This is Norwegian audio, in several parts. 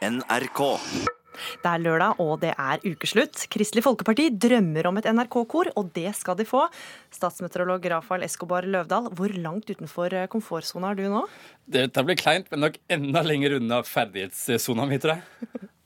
NRK. Det er lørdag, og det er ukeslutt. Kristelig Folkeparti drømmer om et NRK-kor, og det skal de få. Statsmeteorolog Rafael Escobar Løvdahl, hvor langt utenfor komfortsona er du nå? Dette blir kleint, men nok enda lenger unna ferdighetssona mi, tror jeg.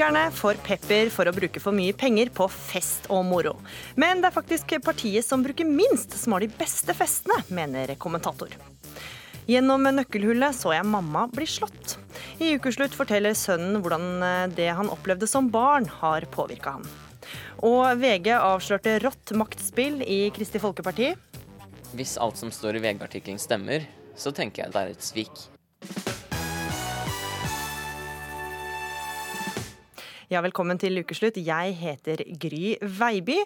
Politikerne får pepper for å bruke for mye penger på fest og moro. Men det er faktisk partiet som bruker minst, som har de beste festene, mener kommentator. Gjennom nøkkelhullet så jeg mamma bli slått. I ukeslutt forteller sønnen hvordan det han opplevde som barn, har påvirka han. Og VG avslørte rått maktspill i Kristelig Folkeparti. Hvis alt som står i VG-artikkelen stemmer, så tenker jeg det er et svik. Ja, velkommen til ukeslutt. Jeg heter Gry Veiby.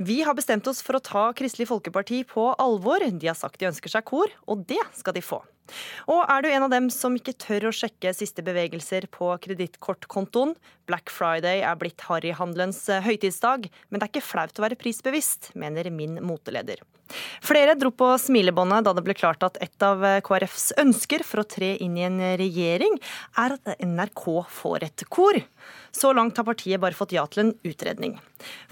Vi har bestemt oss for å ta Kristelig Folkeparti på alvor. De har sagt de ønsker seg kor, og det skal de få. Og er du en av dem som ikke tør å sjekke siste bevegelser på kredittkortkontoen? Black Friday er blitt harryhandelens høytidsdag, men det er ikke flaut å være prisbevisst, mener min moteleder. Flere dro på smilebåndet da det ble klart at et av KrFs ønsker for å tre inn i en regjering, er at NRK får et kor. Så langt har partiet bare fått ja til en utredning.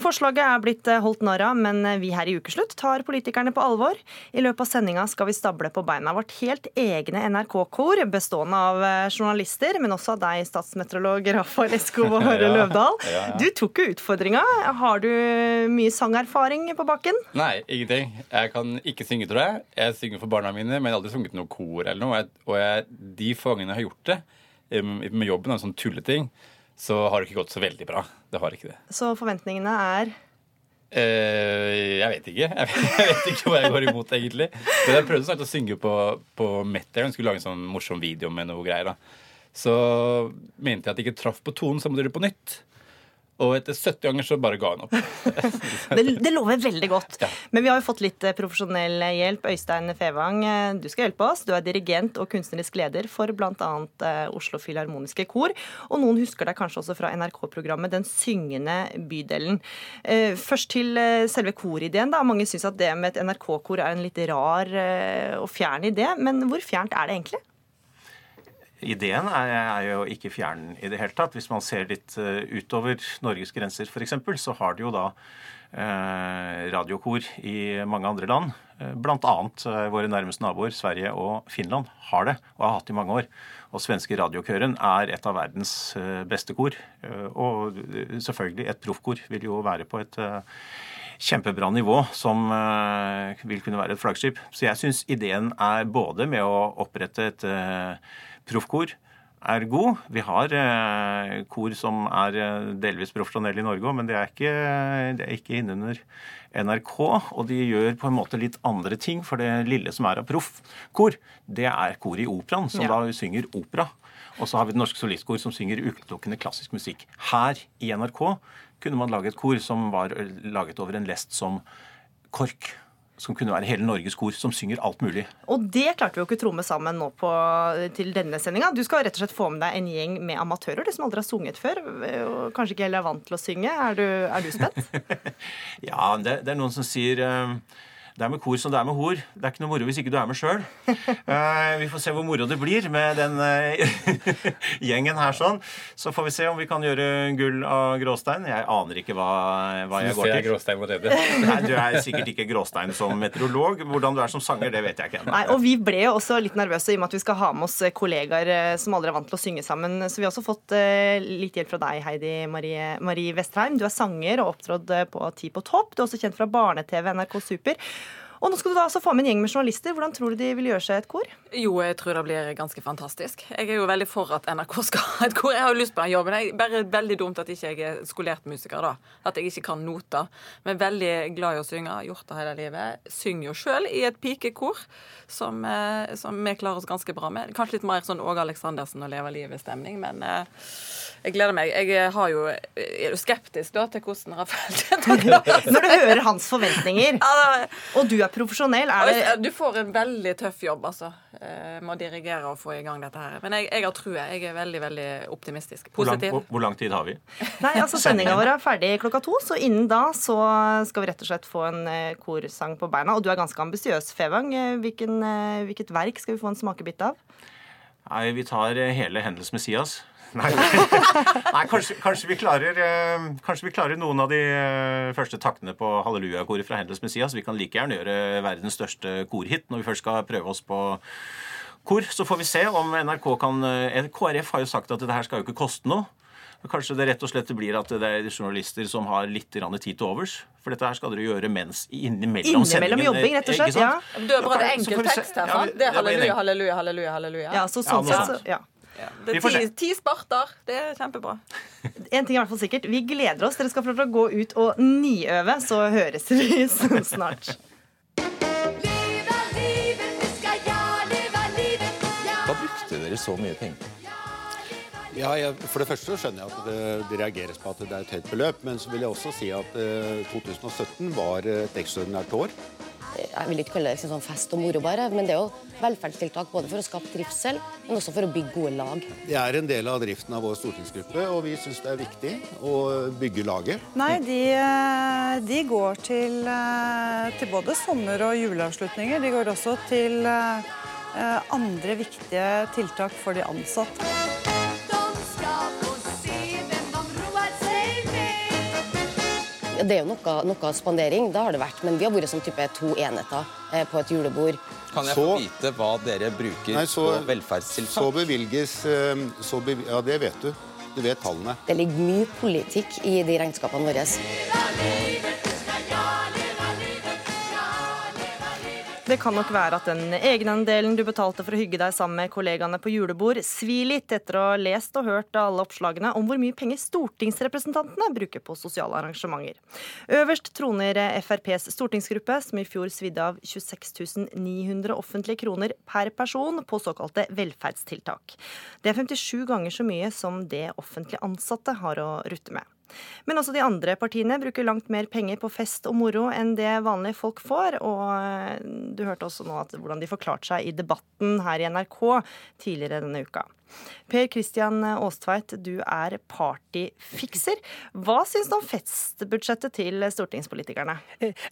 Forslaget er blitt holdt narr av, men vi her i Ukeslutt tar politikerne på alvor. I løpet av sendinga skal vi stable på beina vårt helt egne NRK-kor, bestående av journalister, men også av deg, statsmeteorolog Rafael Escobar ja, Løvdahl. Ja, ja. Du tok jo utfordringa. Har du mye sangerfaring på bakken? Nei, ingenting. Jeg kan ikke synge, tror jeg. Jeg synger for barna mine, men jeg har aldri sunget noe kor eller noe. Og jeg, de få gangene jeg har gjort det, med jobben, en sånn tulleting, så har det ikke gått så veldig bra. Det har ikke det. Så forventningene er? Uh, jeg vet ikke. Jeg vet ikke hva jeg går imot, egentlig. Men jeg prøvde snart å synge på, på Metter. Jeg skulle lage en sånn morsom video med noe greier. da. Så mente jeg at jeg ikke traff på tonen, så må dere på nytt. Og etter 70 ganger så bare ga hun opp. det, det, lover veldig godt. Ja. Men vi har jo fått litt eh, profesjonell hjelp. Øystein Fevang, eh, du skal hjelpe oss. Du er dirigent og kunstnerisk leder for bl.a. Eh, Oslo Filharmoniske Kor. Og noen husker deg kanskje også fra NRK-programmet Den syngende bydelen. Først til selve korideen. da. Mange syns at det med et NRK-kor er en litt rar og fjern idé. Men hvor fjernt er det egentlig? Ideen er, er, jo ikke fjern i det hele tatt. Hvis man ser litt uh, utover Norges grenser f.eks., så har de jo da uh, radiokor i mange andre land. Uh, Bl.a. Uh, våre nærmeste naboer, Sverige og Finland, har det og har hatt det i mange år. Og svenske radiokøren er et av verdens beste kor. Og selvfølgelig, et proffkor vil jo være på et kjempebra nivå som vil kunne være et flaggskip. Så jeg syns ideen er både med å opprette et proffkor er god. Vi har eh, kor som er eh, delvis profesjonelle i Norge òg, men det er ikke, det er ikke innunder NRK. Og de gjør på en måte litt andre ting, for det lille som er av proffkor, det er kor i operaen, som ja. da synger opera. Og så har vi Det Norske Solistkor, som synger utelukkende klassisk musikk. Her i NRK kunne man lage et kor som var laget over en lest som KORK som kunne være hele Norges kor, som synger alt mulig. Og det klarte vi jo ikke å tromme sammen nå på, til denne sendinga. Du skal rett og slett få med deg en gjeng med amatører, de som aldri har sunget før. og Kanskje ikke heller er vant til å synge. Er du, er du spent? ja, det, det, er noen som sier uh, det er med kor som det er med hor. Det er ikke noe moro hvis ikke du er med sjøl. Uh, eh, vi får se hvor moro det blir med den uh, gjengen her sånn. Så får vi se om vi kan gjøre gull av gråstein. Jeg aner ikke hva, hva jeg går til. Gråstein mot Nei, du er sikkert ikke gråstein som meteorolog. Hvordan du er som sanger, det vet jeg ikke ennå. Nei, og vi ble jo også litt nervøse i og med at vi skal ha med oss kollegaer eh, som aldri er vant til å synge sammen. Så vi har også fått litt hjelp fra deg, Heidi Marie, Marie Vestheim. Du er sanger og opptrådt på Ti på topp. Du er også kjent fra barne-TV NRK Super. Og nå skal du da altså få med en gjeng med journalister. Hvordan tror du de vil gjøre seg et kor? Jo, jeg tror det blir ganske fantastisk. Jeg er jo veldig for at NRK skal ha et kor. Jeg har jo lyst på den jobben. Det er bare veldig dumt at ikke jeg er skolert musiker, da. At jeg ikke kan noter. Men veldig glad i å synge. Har gjort det hele livet. Synger jo sjøl i et pikekor som, eh, som, vi klarer oss ganske bra med. Kanskje litt mer sånn Åge Aleksandersen og Leve livet-stemning, men eh, jeg gleder meg. Jeg har jo, er jo skeptisk da til hvordan Rafael Når du hører hans forventninger, og du er profesjonell, er det Du får en veldig tøff jobb, altså. eh, med å dirigere og få i gang dette her. Men jeg, jeg har trua. Jeg er veldig, veldig optimistisk. Hvor lang, hvor, hvor lang tid har vi? Nei, altså Sendinga vår er ferdig klokka to, så innen da så skal vi rett og slett få en eh, korsang på beina. Og du er ganske ambisiøs, Fevang. Eh, Hvilken, hvilket verk skal vi få en smakebit av? Nei, vi tar hele Hendels Messias. Nei, Nei kanskje, kanskje, vi klarer, eh, kanskje vi klarer noen av de eh, første taktene på halleluja-koret fra Hendels Messias. Vi kan like gjerne gjøre verdens største korhit når vi først skal prøve oss på kor. Så får vi se om NRK kan eh, KrF har jo sagt at det her skal jo ikke koste noe. Kanskje det rett og slett blir at det er journalister som har litt tid til overs. For dette her skal dere gjøre mens innimellom, Innimellom jobbing, rett og slett, Ja. Du har bare enkel tekst her. Ja. Det er halleluja, halleluja, halleluja. halleluja. Ja, så sånn Ja, sett, så, ja. Det er ti, ti sparter. Det er kjempebra. En ting er i hvert fall sikkert. Vi gleder oss. Dere skal få lov til å gå ut og niøve, så høres vi snart. Da brukte dere så mye penger. Ja, jeg, For det første så skjønner jeg at det, det reageres på at det er et høyt beløp. Men så vil jeg også si at eh, 2017 var et ekstraordinært år. Jeg vil ikke kalle det liksom sånn fest og moro, bare, men det er jo velferdstiltak både for å skape trivsel, men også for å bygge gode lag. Det er en del av driften av vår stortingsgruppe, og vi syns det er viktig å bygge laget. Nei, de, eh, de går til, eh, til både sommer- og juleavslutninger. De går også til eh, andre viktige tiltak for de ansatte. Med. Det er jo noe, noe spandering, det har det vært, men vi har vært som type to enheter eh, på et julebord. Kan jeg Så- få vite hva dere bruker Nei, så, på velferdstiltak? så bevilges eh, så bev Ja, det vet du. Du vet tallene. Det ligger mye politikk i de regnskapene våre. Det kan nok være at den egenandelen du betalte for å hygge deg sammen med kollegaene på julebord, svir litt etter å ha lest og hørt alle oppslagene om hvor mye penger stortingsrepresentantene bruker på sosiale arrangementer. Øverst troner FrPs stortingsgruppe, som i fjor svidde av 26 900 offentlige kroner per person på såkalte velferdstiltak. Det er 57 ganger så mye som det offentlige ansatte har å rutte med. Men også de andre partiene bruker langt mer penger på fest og moro enn det vanlige folk får. Og eh, du hørte også nå at, hvordan de forklarte seg i debatten her i NRK tidligere denne uka. Per Kristian Aastveit, du er partyfikser. Hva syns du om festbudsjettet til stortingspolitikerne?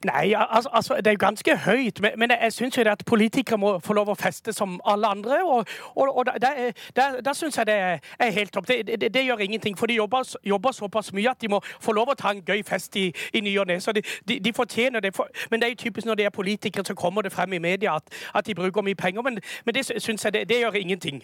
Nei, altså, altså det er jo ganske høyt, men, men jeg syns jo at politikere må få lov å feste som alle andre. Og, og, og da, da syns jeg det er helt topp. Det, det, det gjør ingenting, for de jobber, jobber såpass mye at de må få lov å ta en gøy fest i, i ny og ne. Så de, de, de fortjener det. Men det er jo typisk når de er politikere, så kommer det frem i media at, at de bruker mye penger. Men, men det syns jeg det, det gjør ingenting.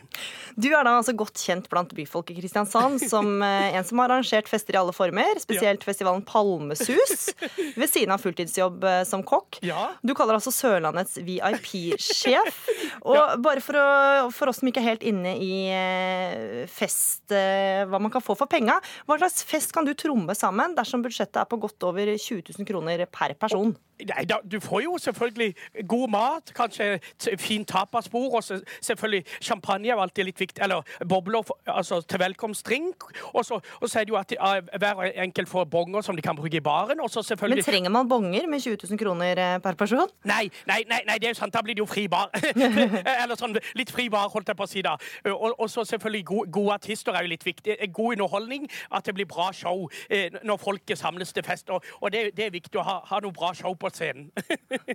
Du er da altså godt kjent blant byfolk i Kristiansand som eh, en som har arrangert fester i alle former, spesielt festivalen Palmesus, ved siden av fulltidsjobb eh, som kokk. Ja. Du kaller altså Sørlandets VIP-sjef. Og bare for, å, for oss som ikke er helt inne i eh, fest, hva man kan få for penga, hva slags fest kan du tromme sammen dersom budsjettet er på godt over 20 000 kroner per person? Nei, da, Du får jo selvfølgelig god mat, kanskje fint tapasbord, og selvfølgelig champagne er alltid litt viktig. Eller bobler altså, til velkomstdrink. Og så, og så er det jo at de, eh, hver enkelt får bonger som de kan bruke i baren. Og så Men trenger man bonger med 20 000 kroner eh, per person? Nei, nei, nei, nei, det er jo sant, da blir det jo fri bar. Eller sånn litt fri bar, holdt jeg på å si da. Og, og så selvfølgelig gode, gode artister er jo litt viktig. God underholdning, at det blir bra show eh, når folket samles til fest. Og, og det, det er viktig å ha, ha noe bra show på scenen.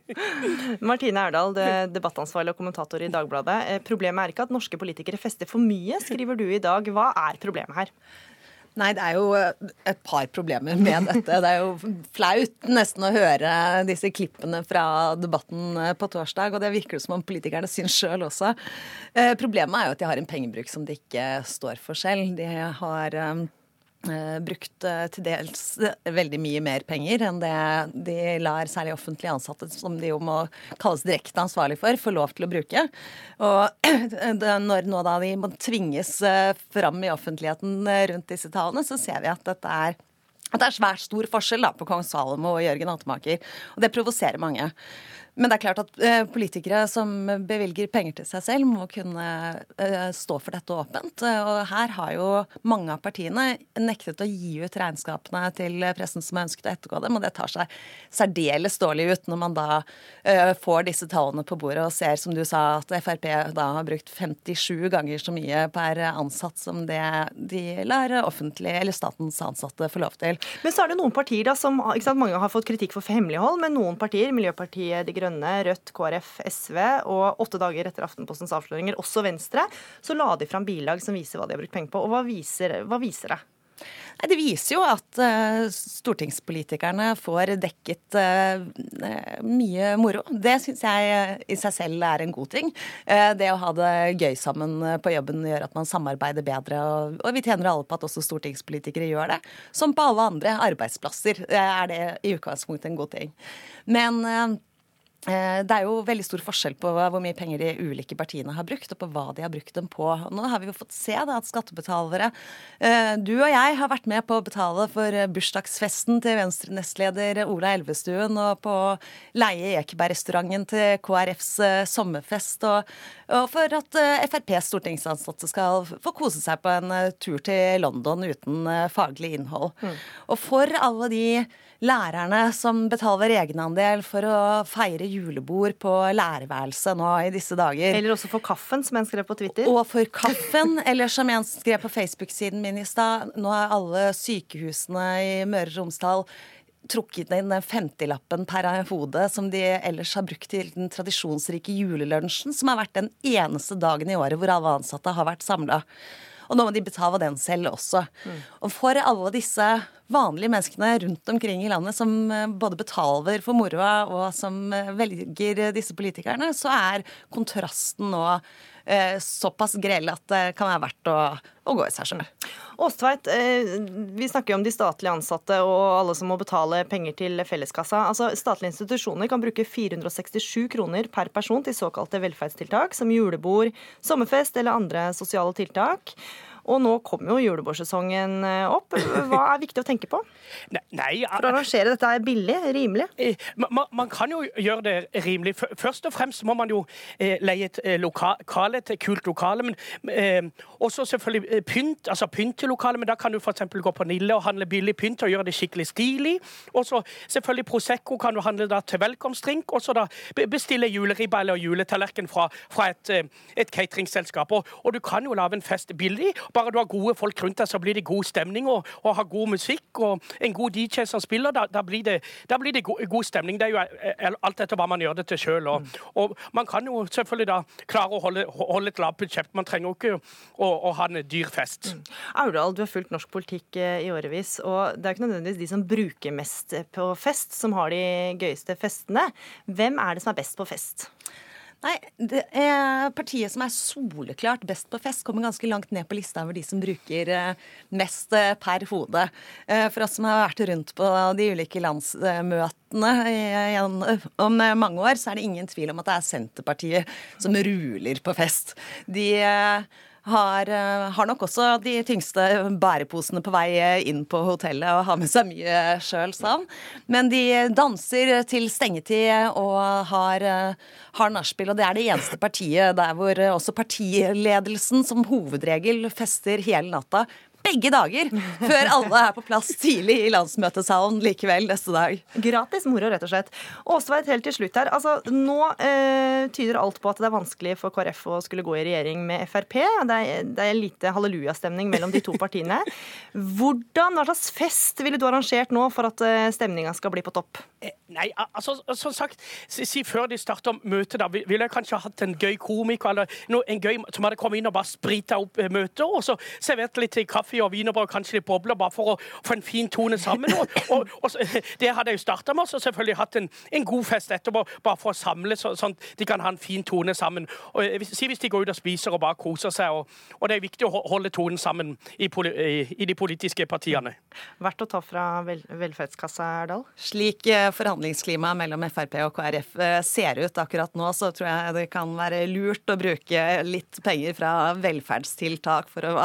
Martine Erdal, debattansvarlig og kommentator i Dagbladet. Eh, Problemet er ikke at norske politikere fester for mye, skriver du i dag. Hva er problemet her? Nei, det er jo et par problemer med dette. Det er jo flaut nesten å høre disse klippene fra debatten på torsdag, og det virker som om politikerne syns sjøl også. Eh, Problemet er jo at de har en pengebruk som de ikke står for selv. De har eh, eh, brukt eh, til dels veldig mye mer penger enn det de lar særlig offentlig ansatte, som de jo må kalles direkte ansvarlig for, få lov til å bruke. Og når nå da de må tvinges eh, fram i offentligheten eh, rundt disse tallene, så ser vi at dette er at det er svært stor forskjell da, på kong Salomo og Jørgen Hattemaker. Og det provoserer mange. Men det er klart at eh, politikere som bevilger penger til seg selv, må kunne eh, stå for dette åpent. Eh, Og her har jo mange av partiene nektet å gi ut regnskapene til pressen som har ønsket å ettergå dem, og det tar seg særdeles dårlig ut når man da får disse tallene på bordet og ser, som du sa, at Frp da har brukt 57 ganger så mye per ansatt som det de lar offentlig, eller statens ansatte få lov til. Men så er det noen partier da som ikke sant, Mange har fått kritikk for hemmelighold, men noen partier, Miljøpartiet De Grønne, Rødt, KrF, SV, og åtte dager etter Aftenpostens avsløringer, også Venstre, så la de fram bilag som viser hva de har brukt penger på. Og hva viser, hva viser det? Nei, Det viser jo at uh, stortingspolitikerne får dekket uh, mye moro. Det syns jeg eh, i seg selv er en god ting. Uh, det å ha det gøy sammen på jobben gjør at man samarbeider bedre, og, og vi tjener alle på at også stortingspolitikere gjør det. Som på alle andre arbeidsplasser er det i utgangspunktet en god ting. Men Det er jo veldig stor forskjell på hvor mye penger de ulike partiene har brukt, og på hva de har brukt dem på. Nå har vi jo fått se da, at skattebetalere eh, Du og jeg har vært med på å betale for eh, bursdagsfesten til Venstre-nestleder Ola Elvestuen, og på leie Ekeberg-restauranten til KrFs eh, sommerfest, og, og for at eh, FrPs stortingsansatte skal få kose seg på en eh, tur til London uten eh, faglig innhold. Og for alle de lærerne som betaler egenandel for å feire julebord på lærerværelset nå i disse dager. Eller også for kaffen, som en skrev på Twitter. Og for kaffen, eller som en skrev på Facebook-siden min i stad, nå er alle sykehusene i Møre og Romsdal trukket inn den 50-lappen per hode som de ellers har brukt til den tradisjonsrike julelunsjen, som har vært den eneste dagen i året hvor alle ansatte har vært samla. Og nå må de betale den selv også. Og for alle disse vanlige menneskene rundt omkring i landet som eh, både betaler for moroa og som eh, velger disse politikerne, så er kontrasten nå såpass grelle at det kan være verdt å, å gå i seg sjøl. Åstveit, eh, vi snakker jo om de statlige ansatte og alle som må betale penger til felleskassa. Altså, Statlige institusjoner kan bruke 467 kroner per person til såkalte velferdstiltak, som julebord, sommerfest eller andre sosiale tiltak. Og nå kommer jo julebordsesongen eh, opp. Hva er viktig å tenke på? Nei, For å arrangere dette er billig, rimelig. Eh, Man, man kan jo gjøre det rimelig. Først og fremst må man jo eh, leie et lokale, et kult lokale. Men også selvfølgelig pynt, altså pynt til lokalet. Men da kan du f.eks. gå på Nille og handle billig pynt og gjøre det skikkelig stilig. Og så selvfølgelig Prosecco kan du handle da til velkomstdrink. Og så da bestille juleribba eller juletallerken fra, fra et, et cateringselskap. Og, og du kan jo lage en fest billig. Bare du har gode folk rundt deg, så blir det god stemning og, og har god musikk og en god DJ som spiller. Da, da blir det, da blir det go god stemning. Det er jo eh, alt etter hva man gjør det til sjøl. Og, og man kan jo selvfølgelig da klare å holde, holde et lavt budsjett. Man trenger jo ikke å, å ha en dyr fest. Aurdal, du har fulgt norsk politikk eh, i årevis, og det er ikke nødvendigvis de som bruker mest på fest, som har de gøyeste festene. Hvem er det som er best på fest? Nei, det er partiet som er soleklart best på fest, kommer ganske langt ned på lista over de som bruker eh, mest eh, per hode. Eh, For oss som har vært rundt på de ulike landsmøtene om mange år, så er det ingen tvil om at det er Senterpartiet som ruler på fest. De har, eh, har nok også de tyngste bæreposene på vei eh, inn på hotellet og har med seg mye sjøl, sa han. Men de danser til stengetid og har, eh, har nachspiel, og det er det eneste partiet der hvor også partiledelsen som hovedregel fester hele natta. Begge dager, før alle er på plass tidlig i landsmøtesalen likevel neste dag. Gratis moro, rett og slett. Åstveit, helt til slutt her. Altså, nå eh, tyder alt på at det er vanskelig for KrF å skulle gå i regjering med Frp. Det er, det er lite hallelujastemning mellom de to partiene. Hvordan, Hva slags fest ville du arrangert nå for at eh, stemninga skal bli på topp? Nei, altså, som sagt, si, si før de starter møtet, da, ville jeg kanskje hatt en gøy komiker eller noe, en gøy som hadde kommet inn og bare sprita opp eh, møtet, og så servert litt kaffe og wienerbrød kanskje litt bobler, bare for å få en fin tone sammen. Og, og, og det hadde jeg jo starta med, og selvfølgelig hatt en, en god fest etterpå, bare for å samle, så, sånn at de kan ha en fin tone sammen. Og, si hvis de går ut og spiser og bare koser seg, og, og det er viktig å holde tonen sammen i, i, i de politiske partiene. Verdt å ta fra vel, velferdskassa, Erdal? Slik eh, forhandlingsklimaet mellom Frp og KrF eh, ser ut akkurat nå, så tror jeg det kan være lurt å bruke litt penger fra velferdstiltak for å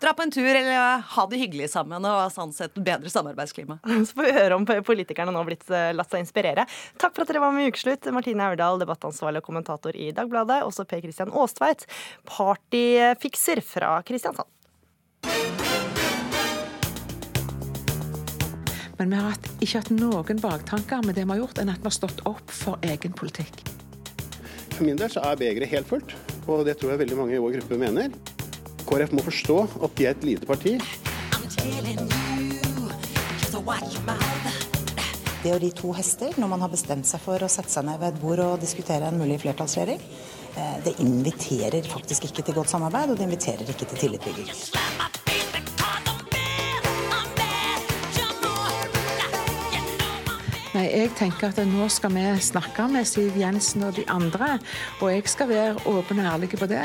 dra på en tur eh, ha det hyggelig sammen og sånn sett bedre samarbeidsklima. Så får vi høre om politikerne nå har blitt eh, latt seg inspirere. Takk for at dere var med i Ukeslutt. Martine Aurdal, debattansvarlig og kommentator i Dagbladet. Også Per Christian Aastveit, partyfikser fra Kristiansand. Men vi har hatt, ikke hatt noen baktanker med det vi har gjort, enn at vi har stått opp for egen politikk. For min del så er begeret helt fullt, og det tror jeg veldig mange i vår gruppe mener. KrF må forstå at de er et lite parti. Det å ri to hester når man har bestemt seg for å sette seg ned ved et bord og diskutere en mulig flertallsregjering, eh, det inviterer faktisk ikke til godt samarbeid, og det inviterer ikke til tillitbygging. Nei, jeg tenker at nå skal vi snakke med Siv Jensen og de andre, og jeg skal være åpen og ærlig på det.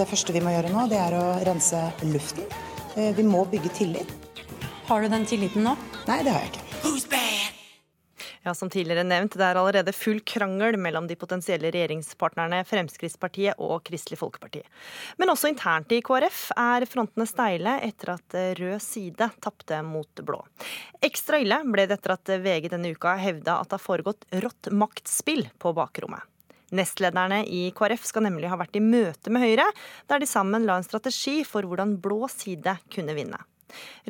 Det første vi må gjøre nå, det er å rense luften. Eh, Vi må bygge tillit. Har du den tilliten nå? Nei, det har jeg ikke. Ja, Som tidligere nevnt, det er allerede full krangel mellom de potensielle regjeringspartnerne Fremskrittspartiet og Kristelig Folkeparti. Men også internt i KrF er frontene steile etter at rød side tapte mot blå. Ekstra ille ble det etter at VG denne uka hevda at det har foregått rått maktspill på bakrommet. Nestlederne i KrF skal nemlig ha vært i møte med Høyre, der de sammen la en strategi for hvordan blå side kunne vinne.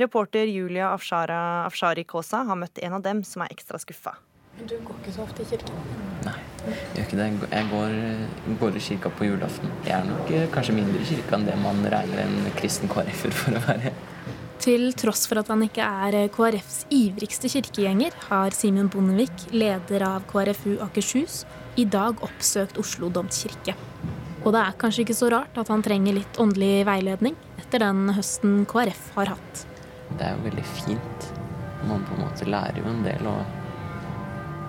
Reporter Julia Afshara, Afshari Kaasa har møtt en av dem som er ekstra skuffa. Du går ikke så ofte i kirken? Jeg gjør ikke det. Jeg går, går i kirka på julaften. Jeg er nok eh, kanskje mindre i kirka enn det man regner en kristen KrF-er for å være. Til tross for at han ikke er KrFs ivrigste kirkegjenger, har Simen Bondevik, leder av KrFU Akershus, i dag oppsøkt Oslo domkirke. Og det er kanskje ikke så rart at han trenger litt åndelig veiledning etter den høsten KrF har hatt. Det er jo veldig fint. Man på en måte lærer jo en del. Og,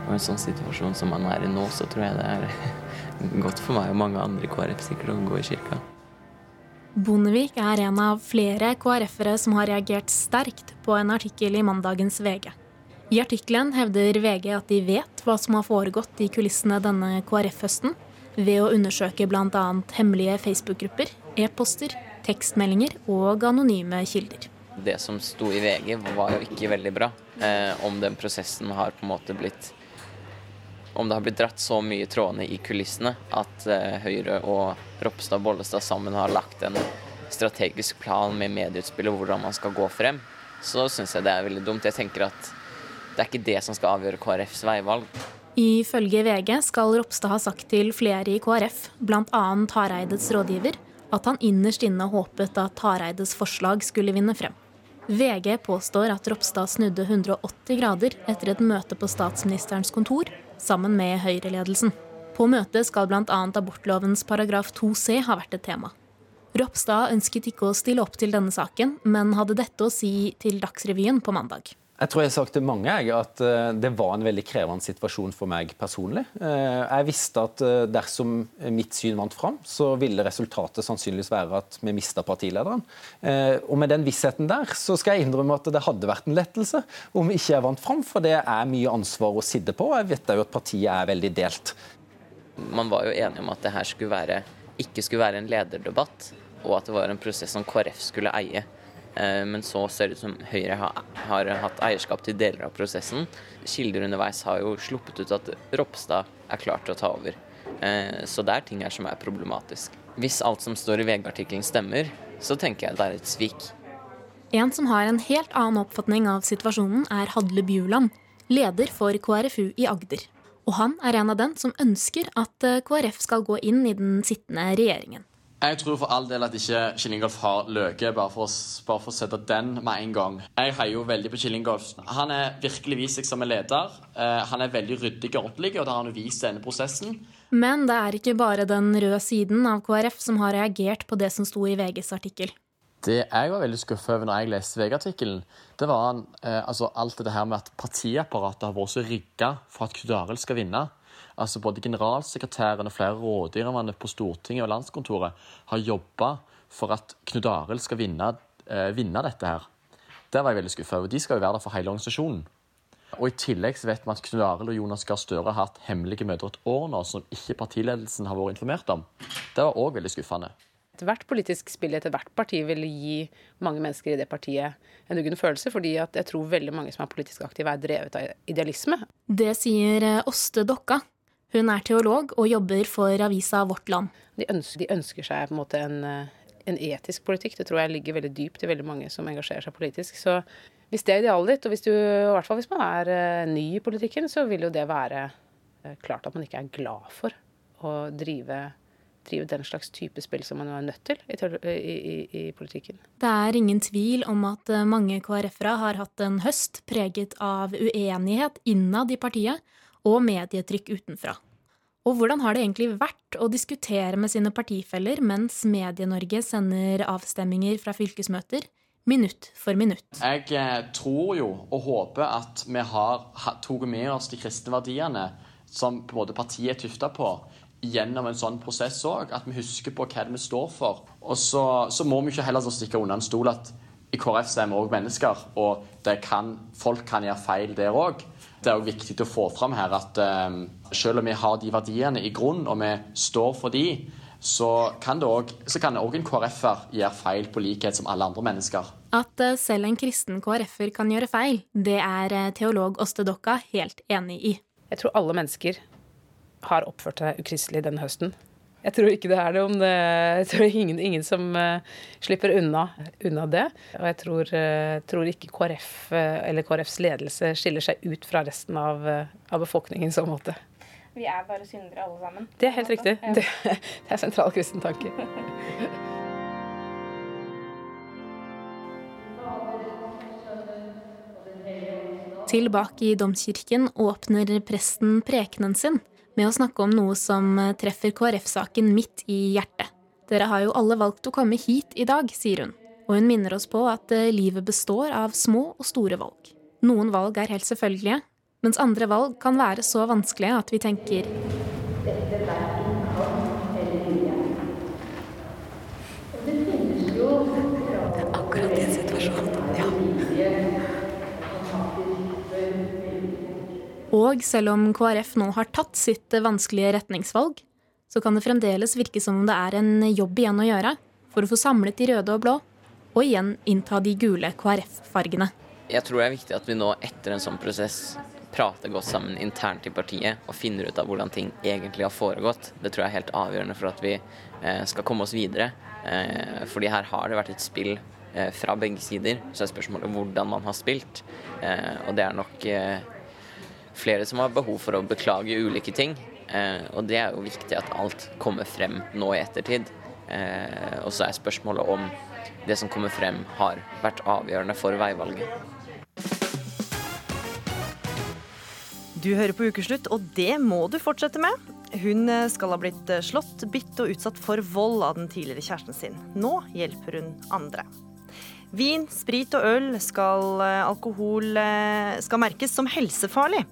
i en sånn situasjon som man er i nå, så tror jeg det er godt for meg og mange andre KrF sikkert å gå i kirka. Bondevik er en av flere KrF-ere som har reagert sterkt på en artikkel i mandagens VG. I artikkelen hevder VG at de vet hva som har foregått i kulissene denne KrF-høsten, ved å undersøke bl.a. hemmelige Facebook-grupper, e-poster, tekstmeldinger og anonyme kilder. Det som sto i VG var jo ikke veldig bra. Eh, om den prosessen har på en måte blitt Om det har blitt dratt så mye trådene i kulissene at eh, Høyre og Ropstad og Bollestad sammen har lagt en strategisk plan med medieutspill og hvordan man skal gå frem, så syns jeg det er veldig dumt. Jeg tenker at det er ikke det som skal avgjøre KrFs veivalg. Ifølge VG skal Ropstad ha sagt til flere i KrF, bl.a. Hareides rådgiver, at han innerst inne håpet at Hareides forslag skulle vinne frem. VG påstår at Ropstad snudde 180 grader etter et møte på statsministerens kontor sammen med Høyre-ledelsen. På møtet skal bl.a. abortlovens paragraf 2c ha vært et tema. Ropstad ønsket ikke å stille opp til denne saken, men hadde dette å si til Dagsrevyen på mandag. Jeg tror jeg har sagt til mange jeg, at eh, det var en veldig krevende situasjon for meg personlig. Eh, Jeg visste at eh, dersom mitt syn vant fram, så ville resultatet sannsynligvis være at vi mista partilederen. Og med den vissheten der, så skal jeg innrømme at det hadde vært en lettelse om ikke jeg vant fram, for det er mye ansvar å sitte på. Jeg vet jo at partiet er veldig delt. Man var jo enige om at det her skulle være, ikke skulle være en lederdebatt, og at det var en prosess som KrF skulle eie. Eh, Men så ser det ut som Høyre har, har hatt eierskap til deler av prosessen. Kilder underveis har jo sluppet ut at Ropstad er klar til å ta over. Eh, Så det er ting her som er problematisk. Hvis alt som står i VG-artikkelen stemmer, så tenker jeg det er et svik. En som har en helt annen oppfatning av situasjonen, er Hadle Bjuland, leder for KrFU i Agder. Og han er en av den som ønsker at eh, KrF skal gå inn i den sittende regjeringen. Jeg tror for all del at ikke Killingolf har løket, bare for, å- bare for å sette den med en gang. Jeg heier jo veldig på Killingolf. Han er virkelig vist seg som en leder. Eh, han er veldig ryddig og ordentlig, og det har han jo vist denne prosessen. Men det er ikke bare den røde siden av KrF som har reagert på det som sto i VGs artikkel. Det jeg var veldig skuffa over når jeg leste VG-artikkelen, det var eh, altså alt det her med at partiapparatet har vært så rigga for at Knut Arild skal vinne. Altså Både generalsekretæren og flere rådgiverne på Stortinget og landskontoret har jobba for at Knut Arild skal vinne, eh, vinne dette her. Der var jeg veldig skuffa. De skal jo være der for hele organisasjonen. Og I tillegg så vet vi at Knut Arild og Jonas Gahr Støre har hatt hemmelige møter et år nå som ikke partiledelsen har vært informert om. Det var òg veldig skuffende. ethvert politisk spill i ethvert parti vil gi mange mennesker i det partiet en uggen følelse, fordi at jeg tror veldig mange som er politisk aktive, er drevet av idealisme. Det sier eh, Åste Dokka. Hun er teolog og jobber for avisa Vårt Land. De ønsker, de ønsker seg på en måte en, eh, en etisk politikk. Det tror jeg ligger veldig dypt i veldig mange som engasjerer seg politisk. Så hvis det er idealet ditt, og hvis du, i hvert fall hvis man er eh, ny i politikken, så vil jo det være eh, klart at man ikke er glad for å drive, drive den slags type spill som man er nødt til i, i, i, politikken. Det er ingen tvil om at mange KrF-ere har hatt en høst preget av uenighet innad i partiet og medietrykk utenfra. Og hvordan har det egentlig vært å diskutere med sine partifeller mens Medie-Norge sender avstemminger fra fylkesmøter, minutt for minutt? Jeg eh, tror jo og håper at vi har ha- tatt med oss de kristne verdiene som på en måte partiet er tufta på, gjennom en sånn prosess òg. At vi husker på hva det vi står for. Og så, så må vi ikke heller stikke under en stol at i KrF er vi òg mennesker, og kan, folk kan gjøre feil der òg. Det er også viktig å få fram her at eh, selv om vi har de verdiene i grunn, og vi står for de, så kan det også, så kan også en KrF-er gjøre feil på likhet som alle andre mennesker. At eh, selv en kristen KrF-er kan gjøre feil, det er eh, teolog Åste Dokka helt enig i. Jeg tror alle mennesker har oppført seg ukristelig denne høsten. Jeg tror ikke det er det om det Jeg tror ingen, ingen som eh, slipper unna, unna det. Og jeg tror, eh, tror ikke KrF eh, eller KrFs ledelse skiller seg ut fra resten av, av befolkningen i så måte. Vi er bare syndere alle sammen. Det er helt riktig. Ja. Det, det er sentral kristen tanke. Tilbake i domkirken åpner presten prekenen sin med å snakke om noe som eh, treffer KrF-saken midt i hjertet. Dere har jo alle valgt å komme hit i dag, sier hun. Og hun minner oss på at eh, livet består av små og store valg. Noen valg er helt selvfølgelige, mens andre valg kan være så vanskelige at vi tenker Akkurat i en situasjon. Ja. Og selv om KrF nå har tatt sitt vanskelige retningsvalg, så kan det fremdeles virke som om det er en jobb igjen å gjøre for å få samlet de røde og blå, og igjen innta de gule KrF-fargene. Jeg tror det er viktig at vi nå etter en sånn prosess prater godt sammen internt i partiet og finner ut av hvordan ting egentlig har foregått. Det tror jeg er helt avgjørende for at vi eh, skal komme oss videre. Eh, fordi her har det vært et spill eh, fra begge sider. Så er spørsmålet hvordan man har spilt. Og det er nok flere som har behov for å beklage ulike ting. Eh, og det er jo viktig at alt kommer frem nå i ettertid. Eh, og så er spørsmålet om det som kommer frem, har vært avgjørende for veivalget. Du hører på Ukeslutt, og det må du fortsette med. Hun eh, skal ha blitt slått, bitt og utsatt for vold av den tidligere kjæresten sin. Nå hjelper hun andre. Vin, sprit og øl skal, eh, alkohol, eh, skal merkes som helsefarlig.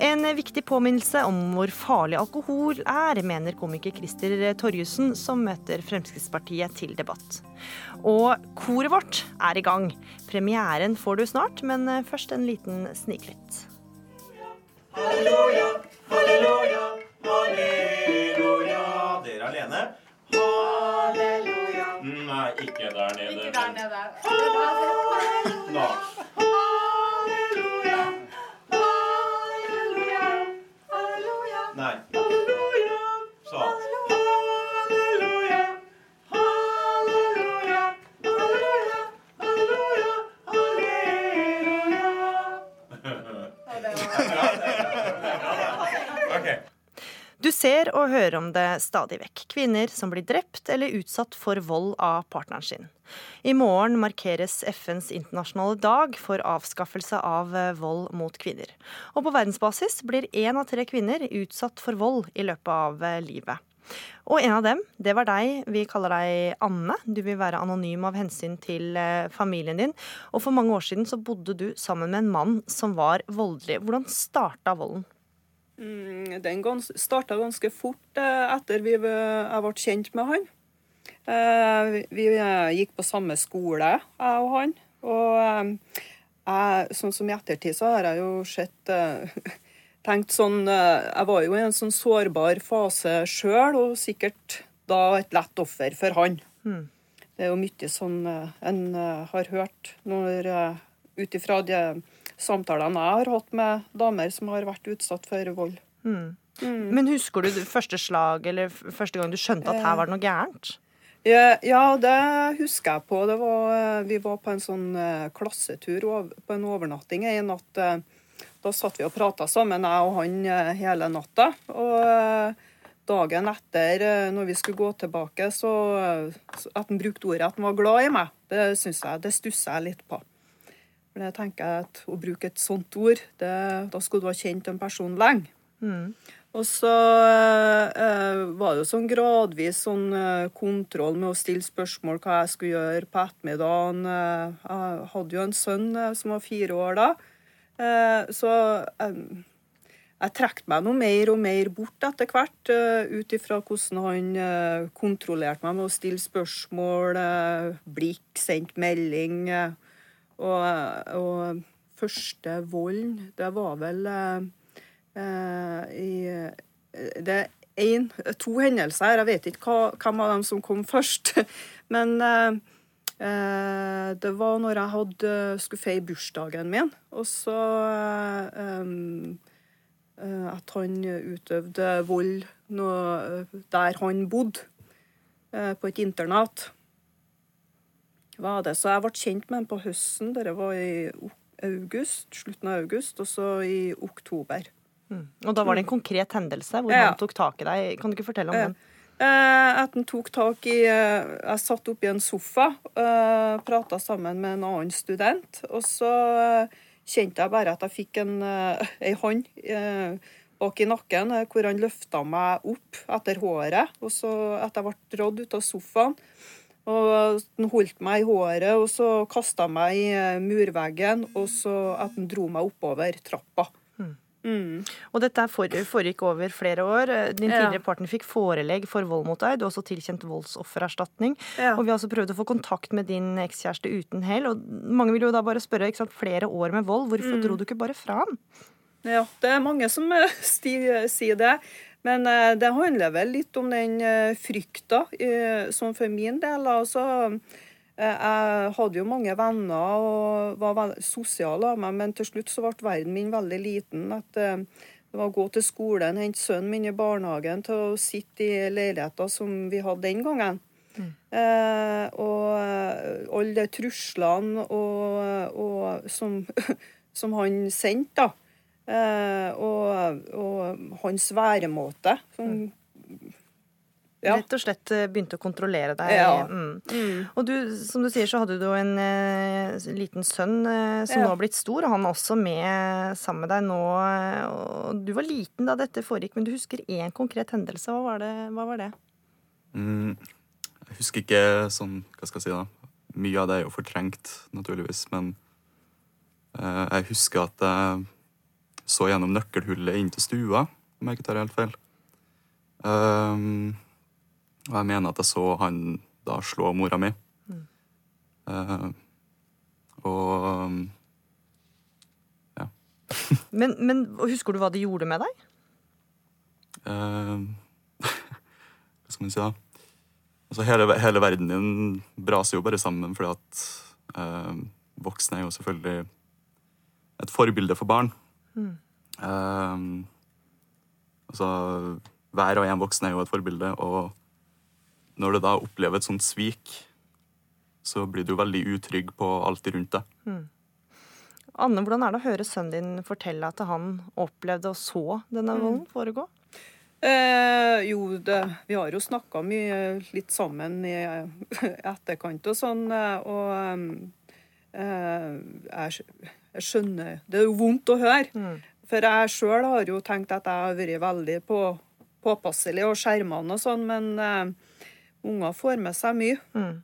En viktig påminnelse om hvor farlig alkohol er, mener komiker Christer Torjussen, som møter Fremskrittspartiet til debatt. Og koret vårt er i gang. Premieren får du snart, men eh, først en liten sniklytt. Halleluja, halleluja, halleluja. Dere er alene. Halleluja. Ikke der nede. Ikke der nede. Ser og hører om det stadig vekk. Kvinner som blir drept eller utsatt for vold av partneren sin. I morgen markeres FNs internasjonale dag for avskaffelse av eh, vold mot kvinner. Og på verdensbasis blir én av tre kvinner utsatt for vold i løpet av eh, livet. Og en av dem, det var deg. Vi kaller deg Anne. Du vil være anonym av hensyn til eh, familien din. Og for mange år siden så bodde du sammen med en mann som var voldelig. Hvordan starta volden? Mm, Den gans starta ganske fort eh, etter vi jeg ble kjent med han. Eh, Vi, eh, gikk på samme skole, jeg og han. Og jeg, sånn som i ettertid så har jeg jo sett Tenkt sånn Jeg var jo i en sånn sårbar fase sjøl, og sikkert da et lett offer for han. Mm. Det er jo mye sånn en har hørt når ut ifra de samtalene jeg har hatt med damer som har vært utsatt for vold. Mm. Men husker du første slag, eller første gang du skjønte at her var det noe gærent? Ja, ja, det husker jeg på. Det var, eh, vi var på en sånn eh, klassetur på en overnatting en natt. eh, Da satt vi og prata sammen, jeg og han, eh, hele natta. Og eh, dagen etter, eh, når vi skulle gå tilbake, så eh, at han brukte ordet at han var glad i meg, det syns jeg, det stusser jeg litt på. For jeg tenker at Å bruke et sånt ord, det, da skulle du ha kjent en person lenge. Mm. Og så eh, var det jo sånn gradvis sånn eh, kontroll med å stille spørsmål hva jeg skulle gjøre på ettermiddagen. Eh, jeg hadde jo en sønn eh, som var fire år da. Eh, så jeg trakk meg noe mer og mer bort etter hvert, uh, ut ifra hvordan han eh, kontrollerte meg med å stille spørsmål, eh, blikk, sendt melding. eh, og, og første volden, det var vel eh, eh, i Det er en, to hendelser her. Jeg vet ikke hva, hvem av dem som kom først. Men eh, eh, det var når jeg hadde, skulle feire bursdagen min, og så eh, eh, At han utøvde vold eh, der han bodde, eh, på et internat. Var det. Så jeg ble kjent med ham på høsten. Det var i august, slutten av august, og så i oktober. Og da var det en konkret hendelse hvor Ja. han tok tak i deg. Kan du ikke fortelle om Ja. den? Eh, at han tok tak i eh, Jeg satt oppi i en sofa, eh, prata sammen med en annen student. Og så eh, kjente jeg bare at jeg fikk en, ei hånd eh, bak i nakken hvor han løfta meg opp etter håret. Og så at jeg ble dratt ut av sofaen. Og han holdt meg i håret, og så kasta han meg i eh, murveggen, og så at han dro meg oppover trappa. Mm. Og dette foregikk over flere år. Din Ja. tidligere partner fikk forelegg for vold mot deg. Du har også tilkjent voldsoffererstatning. Ja. Og vi har også prøvd å få kontakt med din ekskjæreste uten hell. Og mange vil jo da bare spørre, ikke sant, flere år med vold, hvorfor Mm. dro du ikke bare fra han? Ja, det er mange som eh, sier det. Men eh, det handler vel litt om den eh, frykta, eh, som for min del. Altså, jeg hadde jo mange venner og var sosial av meg, men til slutt så ble verden min veldig liten. At det var å gå til skolen, hente sønnen min i barnehagen, til å sitte i leiligheter som vi hadde den gangen. Eh, og alle de truslene og, og som, som han sendte, da. Eh, og, og hans væremåte. Som, Ja. Rett og slett eh, begynte å kontrollere deg. Ja. Mm. Mm. Og du, som du sier, så hadde du jo en eh, liten sønn eh, som Ja. nå har blitt stor, og han er også med sammen med deg nå. eh, Og du var liten da dette foregikk, men du husker én konkret hendelse. Hva var det? Hva var det? Mm, jeg husker ikke sånn, hva skal jeg si da, mye av det er jo fortrengt, naturligvis, men eh, jeg husker at jeg så gjennom nøkkelhullet inn til stua, om jeg ikke tar helt feil. Um, og jeg mener at jeg så han da slå mora mi. Eh, og um, Men, men husker du hva de gjorde med deg? Uh, Hva skal man si, da? Altså, hele, hele verden din braser jo bare sammen fordi at uh, voksne er jo selvfølgelig et forbilde for barn. Mm. Um, altså, hver og en voksen er jo et forbilde, og når du da opplever et sånt svik, så blir du veldig utrygg på alt rundt deg. Mm. Anne, hvordan er det å høre sønnen din fortelle at han opplevde og så denne Mm. volden foregå? Eh, jo, det, vi har jo snakka mye litt sammen i etterkant og sånn, eh, og eh, jeg, jeg skjønner Det er jo vondt å høre. For jeg sjøl har jo tenkt at jeg har vært veldig på, påpasselig og skjermende og sånn, men uh, unger får med seg mye.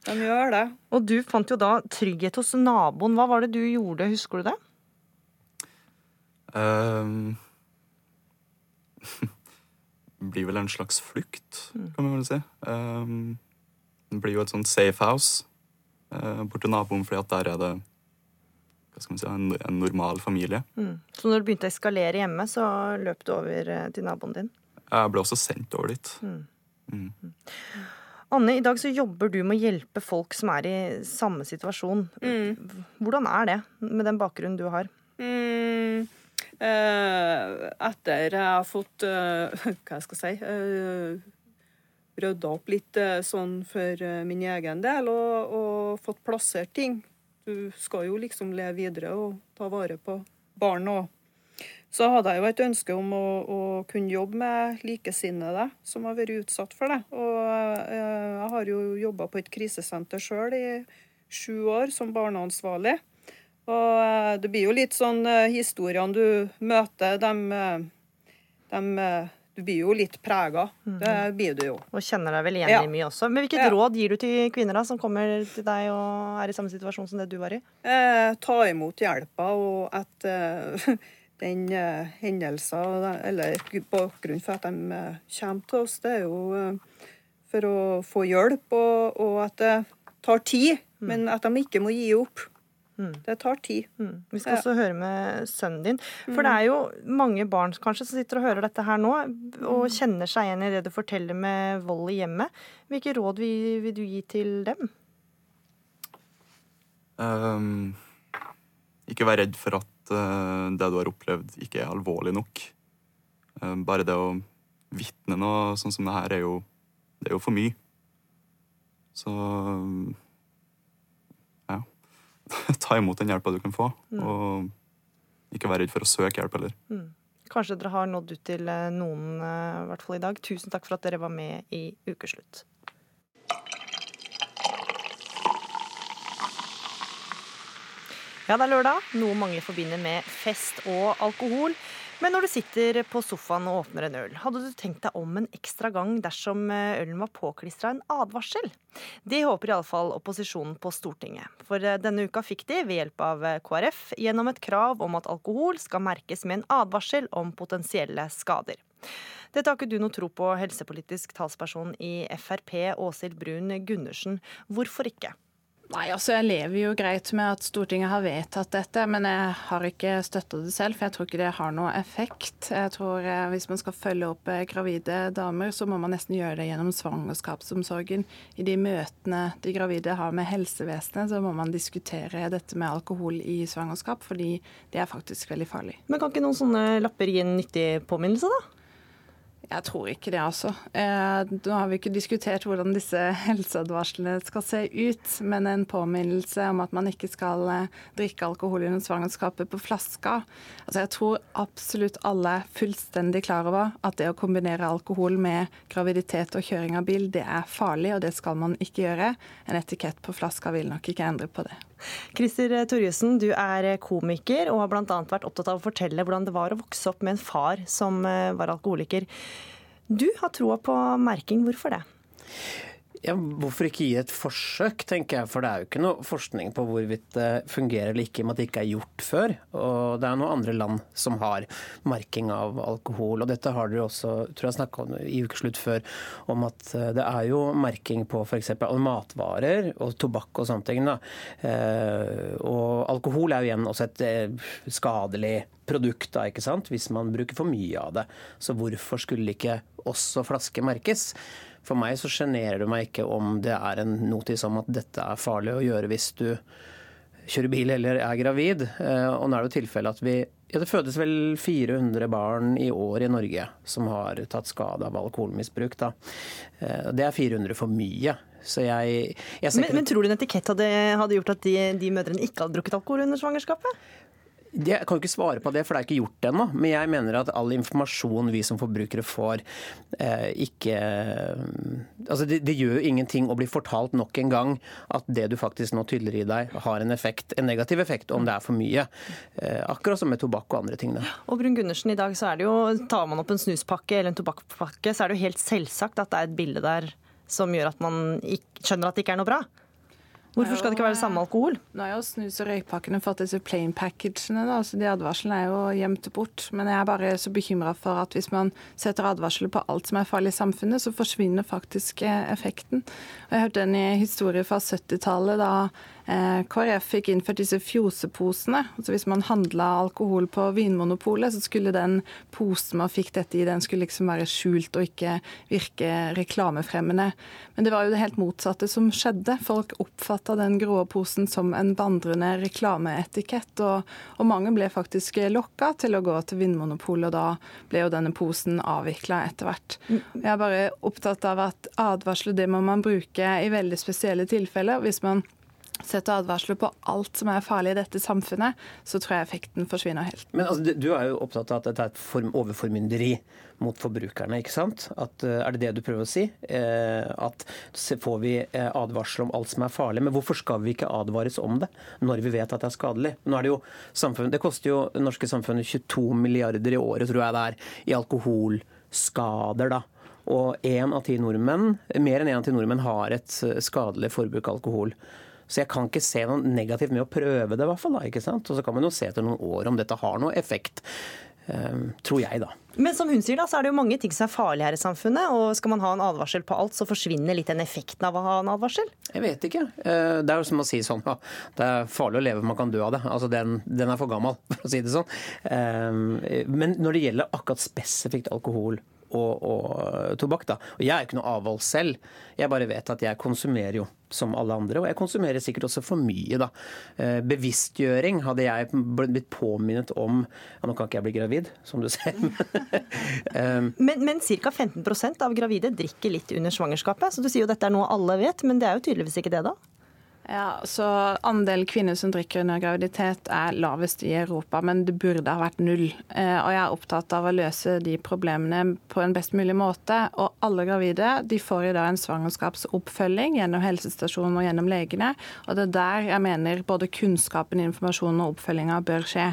De gjør det. Og du fant jo da trygghet hos naboen. Hva var det du gjorde, husker du det? Um, blir vel en slags flukt, kan man vel si. Um, det blir jo et sånt safe house uh, borti naboen, fordi at der er det si, en, en normal familie. Mm. Så når det begynte å eskalere hjemme, så løp du over eh, til naboen din? Jeg ble også sendt over dit. Mm. Mm. Anne, i dag så jobber du med å hjelpe folk som er i samme situasjon. Hvordan er det, med den bakgrunnen du har? Mm, eh, etter jeg har fått eh, Hva jeg skal si eh, Rydda opp litt eh, sånn for eh, min egen del og, og fått plassert ting. Du skal jo liksom leve videre og ta vare på barn òg. Så hadde jeg jo et ønske om å, å kunne jobbe med likesinnede som har vært utsatt for det. Og eh, jeg har jo jobba på et krisesenter sjøl i sju år som barneansvarlig. Og eh, det blir jo litt sånn eh, historiene du møter, dem eh, Du blir jo litt prega. Det blir du jo. Og kjenner deg vel igjen Ja. i mye også. Men hvilket Ja. råd gir du til kvinner da, som kommer til deg og er i samme situasjon som det du var i? Eh, ta imot hjelpa, og at eh, den eh, hendelsen, eller bakgrunnen for at de eh, kommer til oss, det er jo eh, for å få hjelp, og, og at det tar tid, men at de ikke må gi opp. Det tar tid. Vi skal Ja. også høre med sønnen din. For Mm. det er jo mange barn kanskje som sitter og hører dette her nå, og kjenner seg igjen i det du forteller med vold i hjemmet. Hvilke råd vil, vil du gi til dem? Um, ikke vær redd for at uh, det du har opplevd, ikke er alvorlig nok. Uh, bare det å vitne noe sånn som det her, er jo, det er jo for mye. Så ja. Ta imot den hjelpa du kan få, Mm. og ikke være redd for å søke hjelp heller. Mm. Kanskje dere har nådd ut til eh, noen eh, i hvert fall i dag. Tusen takk for at dere var med i Ukeslutt. Ja, det er lørdag, noe mange forbinder med fest og alkohol. Men når du sitter på sofaen og åpner en øl, hadde du tenkt deg om en ekstra gang dersom eh, ølen var påklistra en advarsel? Det håper iallfall opposisjonen på Stortinget. For eh, denne uka fikk de, ved hjelp av eh, KrF, gjennom et krav om at alkohol skal merkes med en advarsel om potensielle skader. Dette har ikke du noe tro på, helsepolitisk talsperson i Frp, Åshild Brun Gundersen. Hvorfor ikke? Nei, altså Jeg lever jo greit med at Stortinget har vedtatt dette, men jeg har ikke støtta det selv, for jeg tror ikke det har noe effekt. Jeg tror eh, Hvis man skal følge opp eh, gravide damer, så må man nesten gjøre det gjennom svangerskapsomsorgen. I de møtene de gravide har med helsevesenet, så må man diskutere dette med alkohol i svangerskap, fordi det er faktisk veldig farlig. Men kan ikke noen sånne lapper gi en nyttig påminnelse, da? Jeg tror ikke det, altså. Eh, nå har vi ikke diskutert hvordan disse helseadvarslene skal se ut, men en påminnelse om at man ikke skal eh, drikke alkohol under svangerskapet på flaska. Altså, jeg tror absolutt alle er fullstendig klar over at det å kombinere alkohol med graviditet og kjøring av bil, det er farlig, og det skal man ikke gjøre. En etikett på flaska vil nok ikke endre på det. Christer Torjussen, du er komiker og har bl.a. vært opptatt av å fortelle hvordan det var å vokse opp med en far som eh, var alkoholiker. Du har troa på merking. Hvorfor det? Ja, hvorfor ikke gi et forsøk, tenker jeg. For det er jo ikke noe forskning på hvorvidt det fungerer eller ikke med at det ikke er gjort før. Og det er noen andre land som har merking av alkohol. Og dette har dere også tror jeg snakka om i ukeslutt før, om at eh, det er jo merking på f.eks. matvarer og tobakk og sånne ting. Da. Eh, Og alkohol er jo igjen også et eh, skadelig produkt, da, ikke sant? hvis man bruker for mye av det. Så hvorfor skulle ikke også flaske merkes? For meg så sjenerer det meg ikke om det er en notis om at dette er farlig å gjøre hvis du kjører bil eller er gravid. Eh, Og nå er det jo tilfellet at vi ja, Det fødes vel 400 barn i år i Norge som har tatt skade av alkoholmisbruk. Da. Eh, Det er 400 for mye. Så jeg, jeg Men, men tror du en etikett hadde, hadde gjort at de, de mødrene ikke hadde drukket alkohol under svangerskapet? Jeg kan ikke svare på det, for det er ikke gjort ennå. Men jeg mener at all informasjon vi som forbrukere får, eh, ikke Altså det, det gjør jo ingenting å bli fortalt nok en gang at det du faktisk nå tyller i deg, har en effekt, en negativ effekt om det er for mye. Eh, akkurat som med tobakk og andre ting. Da. Og Brun Gundersen, i dag så er det jo, tar man opp en snuspakke eller en tobakkspakke, så er det jo helt selvsagt at det er et bilde der som gjør at man ikke, skjønner at det ikke er noe bra. Hvorfor skal det ikke være det samme alkohol? Nå har jo snus- og røykpakkene fått disse plain packagene, da, så de advarslene er jo gjemt bort. Men jeg er bare så bekymra for at hvis man setter advarsler på alt som er farlig i samfunnet, så forsvinner faktisk eh, effekten. Og jeg hørte en historie fra 70-tallet da Eh, KrF fikk innført disse fjoseposene. Altså hvis man handla alkohol på Vinmonopolet, så skulle den posen man fikk dette i, den skulle liksom være skjult og ikke virke reklamefremmende. Men det var jo det helt motsatte som skjedde. Folk oppfatta den grå posen som en vandrende reklameetikett, og, og mange ble faktisk lokka til å gå til Vinmonopolet, og da ble jo denne posen avvikla etter hvert. Jeg er bare opptatt av at advarsler det må man bruke i veldig spesielle tilfeller. Hvis man setter advarsler på alt som er farlig i dette samfunnet, så tror jeg effekten forsvinner helt. Men altså, du er jo opptatt av at dette er et form overformynderi mot forbrukerne, ikke sant? At, uh, er det det du prøver å si? Eh, at får vi advarsler advarsel om alt som er farlig, men hvorfor skal vi ikke advares om det når vi vet at det er skadelig? Nå er det jo samfunn, det koster jo det norske samfunnet 22 milliarder i året, tror jeg det er, i alkoholskader, da. Og en av ti nordmenn, mer enn én av ti nordmenn har et skadelig forbruk av alkohol. Så jeg kan ikke se noe negativt med å prøve det, i hvert fall. Da, ikke sant? Og så kan man jo se etter noen år om dette har noe effekt. Um, tror jeg, da. Men som hun sier da, så er det jo mange ting som er farlige her i samfunnet. Og skal man ha en advarsel på alt, så forsvinner litt den effekten av å ha en advarsel? Jeg vet ikke. Det er jo som å si sånn ja, det er farlig å leve, man kan dø av det. Altså den, den er for gammel, for å si det sånn. Men når det gjelder akkurat spesifikt alkohol og, og tobakk. da. Og Jeg er ikke noe avhold selv. Jeg bare vet at jeg konsumerer jo som alle andre. Og jeg konsumerer sikkert også for mye, da. Eh, bevisstgjøring hadde jeg blitt påminnet om ja, Nå kan ikke jeg bli gravid, som du ser. um, men men ca. 15% av gravide drikker litt under svangerskapet. Så du sier jo dette er noe alle vet, men det er jo tydeligvis ikke det, da? Ja, så Andel kvinner som drikker under graviditet er lavest i Europa, men det burde ha vært null. Eh, og Jeg er opptatt av å løse de problemene på en best mulig måte. Og alle gravide de får i dag en svangerskapsoppfølging gjennom helsestasjonen og gjennom legene. Og det er der jeg mener både kunnskapen, informasjonen og oppfølginga bør skje.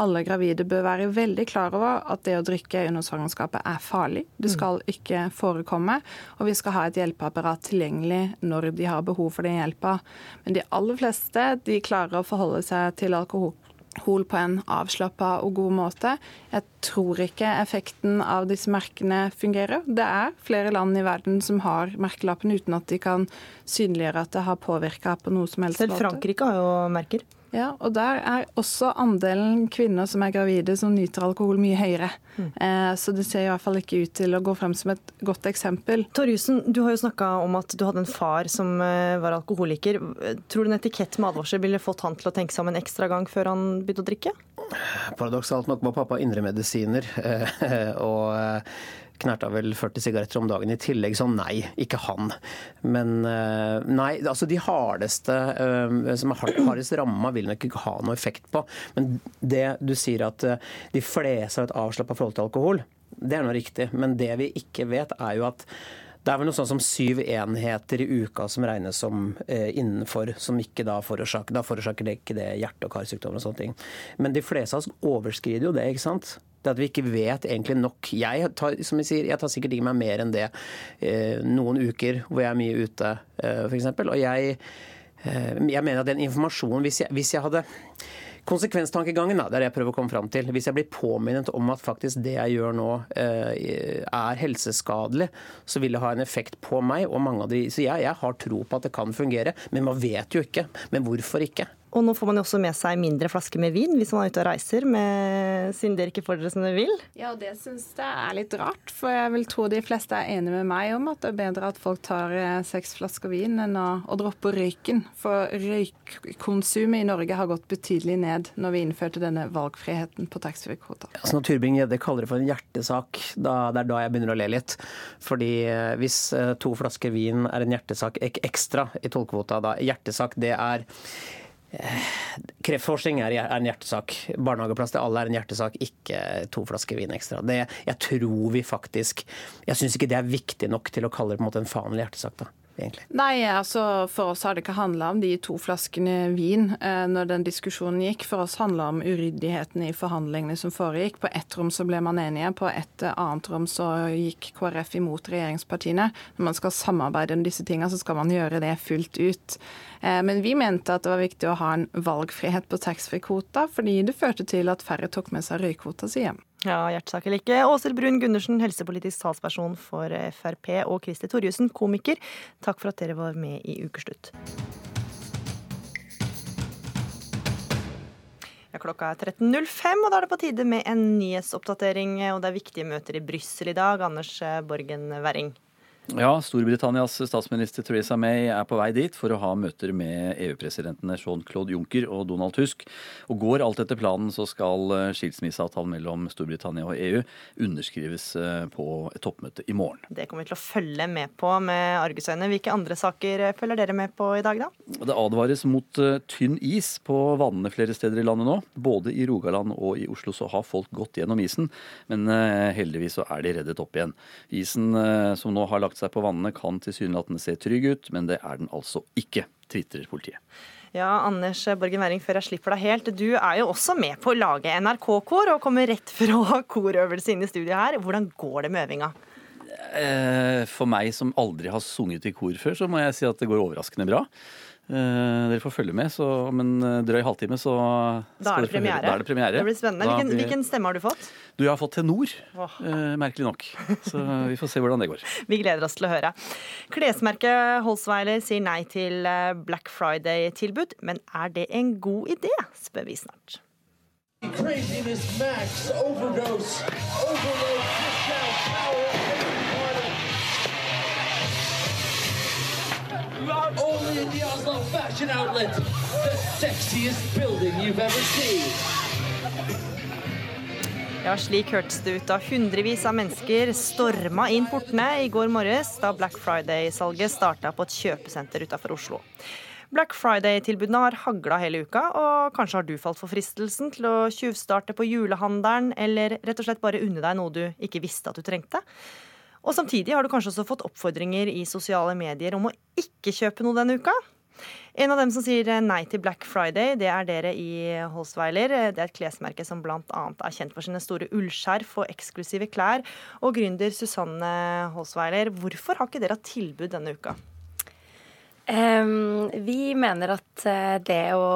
Alle gravide bør være veldig klar over at det å drikke under svangerskapet er farlig. Det Mm. skal ikke forekomme. Og vi skal ha et hjelpeapparat tilgjengelig når de har behov for den hjelpa. Men de aller fleste de klarer å forholde seg til alkohol på en avslappa og god måte. Jeg tror ikke effekten av disse merkene fungerer. Det er flere land i verden som har merkelappen uten at de kan synliggjøre at det har påvirka på noe som helst Selv. Frankrike har jo merker. Ja, og der er også andelen kvinner som er gravide som nyter alkohol mye høyere. Eh, så det ser i hvert fall ikke ut til å gå frem som et godt eksempel. Torjussen, du har jo snakka om at du hadde en far som eh, var alkoholiker. Tror du en etikett med advarsel ville fått han til å tenke seg om en ekstra gang før han begynte å drikke? Paradoksalt nok var pappa indremedisiner, eh, og eh, knerta vel 40 sigaretter om dagen i tillegg, så nei, ikke han. Men eh, nei, altså de hardeste eh, som er hard- hardest ramma, vil nok ikke ha noe effekt på. Men det du sier at eh, de fleste har et avslappa forhold til alkohol, det er nå riktig. Men det vi ikke vet, er jo at det er vel noe sånn som syv enheter i uka som regnes som eh, innenfor, som ikke da forårsaker Da forårsaker det ikke det hjerte- og karsykdommer og sånne ting. Men de fleste av oss overskrider jo det, ikke sant? Det at vi ikke vet egentlig nok. Jeg tar, som jeg sier, jeg tar sikkert i meg mer enn det eh, noen uker hvor jeg er mye ute, eh, f.eks. Og jeg, eh, jeg mener at den informasjonen Hvis jeg, hvis jeg hadde Konsekvenstankegangen da, det er det jeg prøver å komme fram til. Hvis jeg blir påminnet om at faktisk det jeg gjør nå eh, er helseskadelig, så vil det ha en effekt på meg og mange av de Så jeg, jeg har tro på at det kan fungere, men man vet jo ikke. Men hvorfor ikke? Og nå får man jo også med seg mindre flasker med vin hvis man er ute og reiser, med, siden dere ikke får dere som dere vil. Ja, og det syns jeg er litt rart, for jeg vil tro de fleste er enige med meg om at det er bedre at folk tar eh, seks flasker vin enn å, å droppe røyken. For røykkonsumet i Norge har gått betydelig ned når vi innførte denne valgfriheten på taxfree-kvota. Altså når Turbing-Gjedde kaller det for en hjertesak, da, det er da jeg begynner å le litt. Fordi eh, hvis eh, to flasker vin er en hjertesak ek ekstra i tollkvota, da hjertesak det er Kreftforskning er en hjertesak. Barnehageplass til alle er en hjertesak, ikke to flasker vin ekstra. Det, jeg tror vi faktisk Jeg syns ikke det er viktig nok til å kalle det på en måte en faenlig hjertesak. da. Egentlig. Nei, altså for oss har det ikke handla om de to flaskene vin eh, når den diskusjonen gikk. For oss handla om uryddigheten i forhandlingene som foregikk. På ett rom så ble man enige, på et eh, annet rom så gikk KrF imot regjeringspartiene. Når man skal samarbeide om disse tingene, så skal man gjøre det fullt ut. Eh, men vi mente at det var viktig å ha en valgfrihet på taxfree-kvota, fordi det førte til at færre tok med seg røykvota si hjem. Ja, Hjertesak eller ikke. Åshild Brun Gundersen, helsepolitisk talsperson for Frp, og Kristi Torjussen, komiker, takk for at dere var med i Ukeslutt. Ja, klokka er 13.05, og da er det på tide med en nyhetsoppdatering. Og det er viktige møter i Brussel i dag. Anders Borgen Werring. Ja, Storbritannias statsminister Theresa May er på vei dit for å ha møter med EU-presidentene Jean-Claude Juncker og Donald Tusk. Og Går alt etter planen, så skal eh, skilsmisseavtalen mellom Storbritannia og EU underskrives eh, på et toppmøte i morgen. Det kommer vi til å følge med på med argusøyne. Hvilke andre saker følger dere med på i dag, da? Det advares mot eh, tynn is på vannene flere steder i landet nå. Både i Rogaland og i Oslo så har folk gått gjennom isen, men heldigvis så er de reddet opp igjen. Isen som nå har lagt seg på vannene kan tilsynelatende se trygg ut, men det er den altså ikke, tvitrer politiet. Ja, Anders Borgen Werring, før jeg slipper deg helt. Du er jo også med på å lage NRK-kor, og kommer rett fra korøvelse inn i studiet her. Hvordan går det med øvinga? Eh, for meg som aldri har sunget i kor før, så må jeg si at det går overraskende bra. Uh, dere får følge med, så om en eh, drøy halvtime så da er, det premiere. da er det premiere. Det blir spennende. Hvilken, blir... hvilken, stemme har du fått? Du, Jeg har fått tenor, oh. uh, merkelig nok. Så vi får se hvordan det går. vi gleder oss til å høre. Klesmerket Holsweiler sier nei til Black Friday-tilbud, men er det en god idé, spør vi snart. Craziness max, overdose, overload, Only in the Oslo fashion outlet. The sexiest building you've ever seen. Ja, slik hørtes det ut da hundrevis av mennesker storma inn portene i går morges da Black Friday-salget starta på et kjøpesenter utafor Oslo. Black Friday-tilbudene har hagla hele uka, og kanskje har du falt for fristelsen til å tjuvstarte på julehandelen, eller rett og slett bare unne deg noe du ikke visste at du trengte. Og samtidig har du kanskje også fått oppfordringer i sosiale medier om å ikke kjøpe noe denne uka. En av dem som sier nei til Black Friday, det er dere i Holsweiler. Det er et klesmerke som bl.a. er kjent for sine store ullskjerf og eksklusive klær. Og gründer Susanne Holsweiler, hvorfor har ikke dere hatt tilbud denne uka? Um, vi mener at eh, det å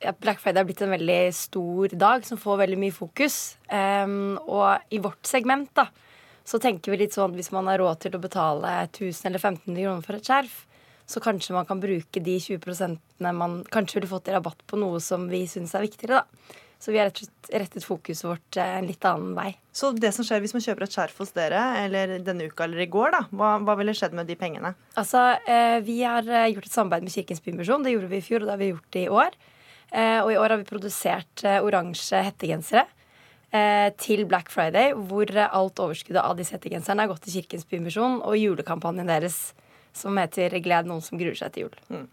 ja, Black Friday har blitt en veldig stor dag som får veldig mye fokus. Um, og i vårt segment, da, så tenker vi litt sånn hvis man har råd til å betale 1000 eller 1500 kroner for et skjerf, så kanskje man kan bruke de 20% man kanskje ville fått i rabatt på noe som vi syns er viktigere, da. Så vi har rett og slett rettet fokuset vårt eh, en litt annen vei. Så det som skjer hvis man kjøper et skjerf hos dere, eller denne uka eller i går, da, hva, hva ville skjedd med de pengene? Altså, eh, Vi har eh, gjort et samarbeid med Kirkens Bymisjon. Det gjorde vi i fjor, og det har vi gjort i år. Og i år har vi produsert oransje hettegensere til Black Friday, hvor alt overskuddet av disse hettegenserne har gått til Kirkens Bymisjon og julekampanjen deres som heter 'Gled noen som gruer seg til jul'. Mm.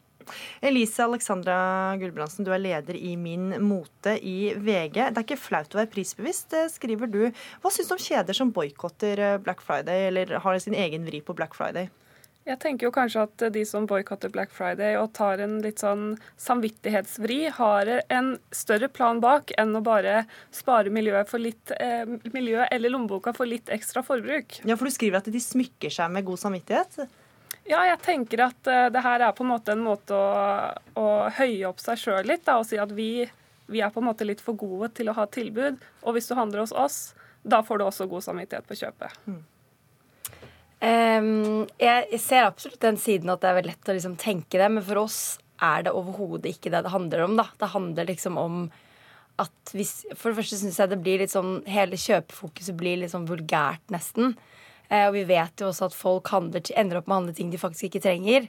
Elise Alexandra Gulbrandsen, du er leder i Min Mote i VG. Det er ikke flaut å være prisbevisst, skriver du. Hva syns du om kjeder som boikotter eh, Black Friday, eller har sin egen vri på Black Friday? Jeg tenker jo kanskje at de som boikotter Black Friday og tar en litt sånn samvittighetsvri, har en større plan bak enn å bare spare miljøet, litt, eh, miljøet eller lommeboka for litt ekstra forbruk. Ja, for du skriver at de smykker seg med god samvittighet? Ja, jeg tenker at uh, det her er på en måte en måte å, å høye opp seg sjøl litt. Da, og si at vi, vi, er på en måte litt for gode til å ha tilbud. Og hvis du handler hos oss, da får du også god samvittighet på kjøpet. Mm. Um, jeg ser absolutt den siden at det er veldig lett å liksom tenke det, men for oss er det overhodet ikke det det handler om. da. Det handler liksom om at hvis For det første syns jeg det blir litt sånn Hele kjøpefokuset blir litt sånn vulgært, nesten. Uh, og vi vet jo også at folk handler, ender opp med å handle ting de faktisk ikke trenger.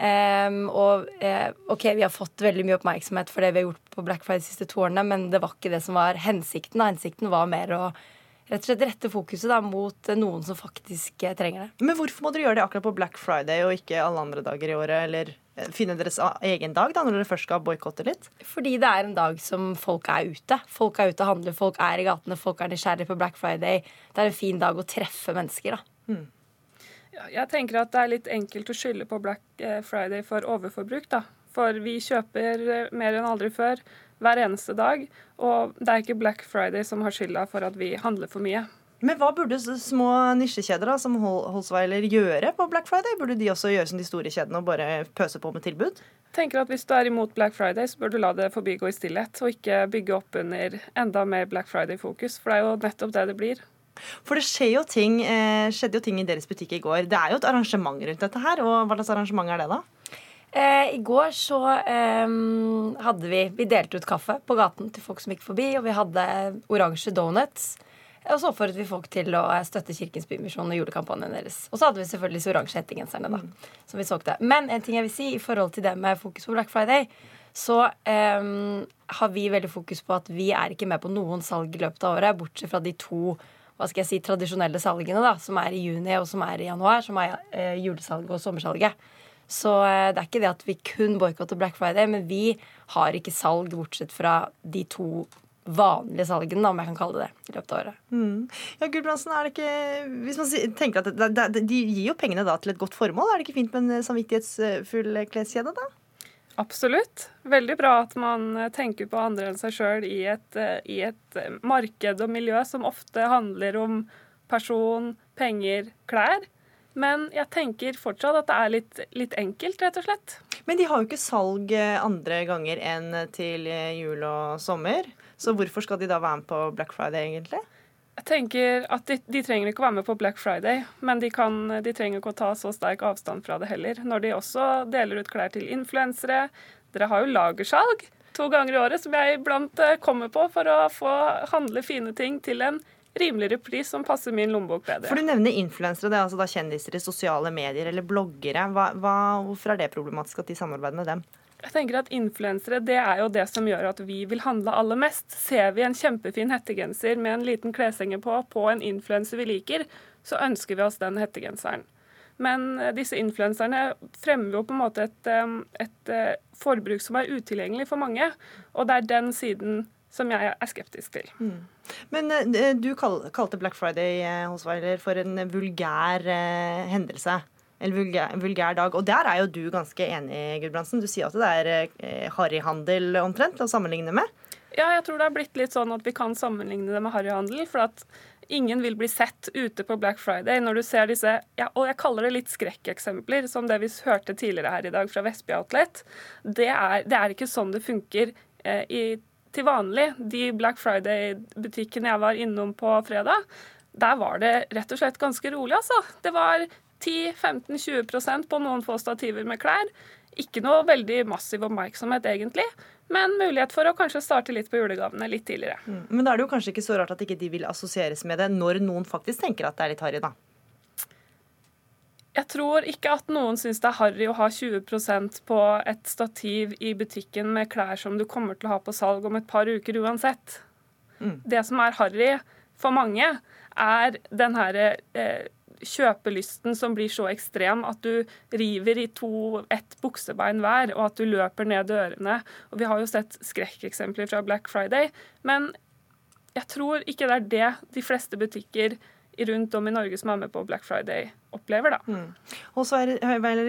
Um, og uh, OK, vi har fått veldig mye oppmerksomhet for det vi har gjort på Black Friday de siste to årene, men det var ikke det som var hensikten. Hensikten var mer å rett og slett rette fokuset da, mot eh, noen som faktisk eh, trenger det. Men hvorfor må dere gjøre det akkurat på Black Friday og ikke alle andre dager i året? Eller eh, finne deres egen dag da, når dere først skal boikotte litt? Fordi det er en dag som folk er ute. Folk er ute og handler, folk er i gatene, folk er nysgjerrige på Black Friday. Det er en fin dag å treffe mennesker, da. Hmm. Ja, jeg tenker at det er litt enkelt å skylde på Black Friday for overforbruk, da. For vi kjøper mer enn aldri før hver eneste dag. Og det er ikke Black Friday som har skylda for at vi handler for mye. Men hva burde små nisjekjeder da, som Holsweiler gjøre på Black Friday? Burde de også gjøre som de store kjedene og bare pøse på med tilbud? Tenker at Hvis du er imot Black Friday, så bør du la det forbigå i stillhet, og ikke bygge opp under enda mer Black Friday-fokus. For det er jo nettopp det det blir. For det skjer jo ting, eh, skjedde jo ting i deres butikk i går. Det er jo et arrangement rundt dette her. og Hva slags arrangement er det, da? Eh, I går så eh, hadde vi Vi delte ut kaffe på gaten til folk som gikk forbi, og vi hadde oransje donuts. Og så oppfordret vi folk til å eh, støtte Kirkens Bymisjon og julekampanjen deres. Og så hadde vi selvfølgelig disse oransje hettegenserne, da, som vi solgte. Men en ting jeg vil si i forhold til det med fokus på Black Friday, så eh, har vi veldig fokus på at vi er ikke med på noen salg i løpet av året, bortsett fra de to hva skal jeg si, tradisjonelle salgene, da, som er i juni og som er i januar, som er eh, julesalget og sommersalget. Så eh, det er ikke det at vi kun boikotter Black Friday, men vi har ikke salg bortsett fra de to vanlige salgene, om jeg kan kalle det det, i løpet av året. Mm. Ja, Gudbrandsen, er det ikke Hvis man tenker at det, det, De gir jo pengene da til et godt formål. Er det ikke fint med en samvittighetsfull kleskjede, da? Absolutt. Veldig bra at man eh, tenker på andre enn seg sjøl i, et, eh, i et eh, marked og miljø som ofte handler om person, penger, klær. Men jeg tenker fortsatt at det er litt, litt enkelt, rett og slett. Men de har jo ikke salg eh, andre ganger enn til eh, jul og sommer. Så hvorfor skal de da være med på Black Friday, egentlig? Jeg tenker at de, de trenger ikke å være med på Black Friday, men de, kan, de trenger ikke å ta så sterk avstand fra det heller. Når de også deler ut klær til influensere. Dere har jo lagersalg to ganger i året som jeg iblant eh, kommer på for å få handle fine ting til en rimeligere pris som passer min lommebok bedre. For Du nevner influensere, det er altså da kjendiser i sosiale medier eller bloggere. Hva, hva, hvorfor er det problematisk at de samarbeider med dem? Jeg tenker at Influensere det er jo det som gjør at vi vil handle aller mest. Ser vi en kjempefin hettegenser med en liten kleshenge på på en influenser vi liker, så ønsker vi oss den hettegenseren. Men eh, disse influenserne fremmer jo på en måte et, eh, et eh, forbruk som er utilgjengelig for mange. Og det er den siden som jeg er skeptisk til. Men eh, du kal kalte Black Friday eh, hos Weiler for en vulgær eh, hendelse. En vulgær, vulgær dag. Og der er jo du ganske enig, Gudbrandsen. Du sier at det er harryhandel omtrent å sammenligne med. Ja, jeg tror det har blitt litt sånn at vi kan sammenligne det med harryhandel. For at ingen vil bli sett ute på Black Friday når du ser disse ja, Og jeg kaller det litt skrekkeksempler, som det vi hørte tidligere her i dag fra Vestby Outlet. Det er, det er ikke sånn det funker i, til vanlig. De Black Friday-butikkene jeg var innom på fredag, der var det rett og slett ganske rolig, altså. Det var 10-15-20% på noen få stativer med klær. Ikke noe veldig massiv oppmerksomhet, egentlig, men mulighet for å kanskje starte litt på julegavene litt tidligere. Men da er det jo kanskje ikke så rart at ikke de vil assosieres med det når noen faktisk tenker at det er litt harry, da. Jeg tror ikke at noen syns det er harry å ha 20% på et stativ i butikken med klær som du kommer til å ha på salg om et par uker uansett. Det som er harry for mange, er den herre eh, kjøpelysten som blir så ekstrem at du river i to, ett buksebein hver, og at du løper ned dørene. Og vi har jo sett skrekkeksempler fra Black Friday. Men jeg tror ikke det er det de fleste butikker rundt om i Norge som er med på Black Friday, opplever, da. Og så er det-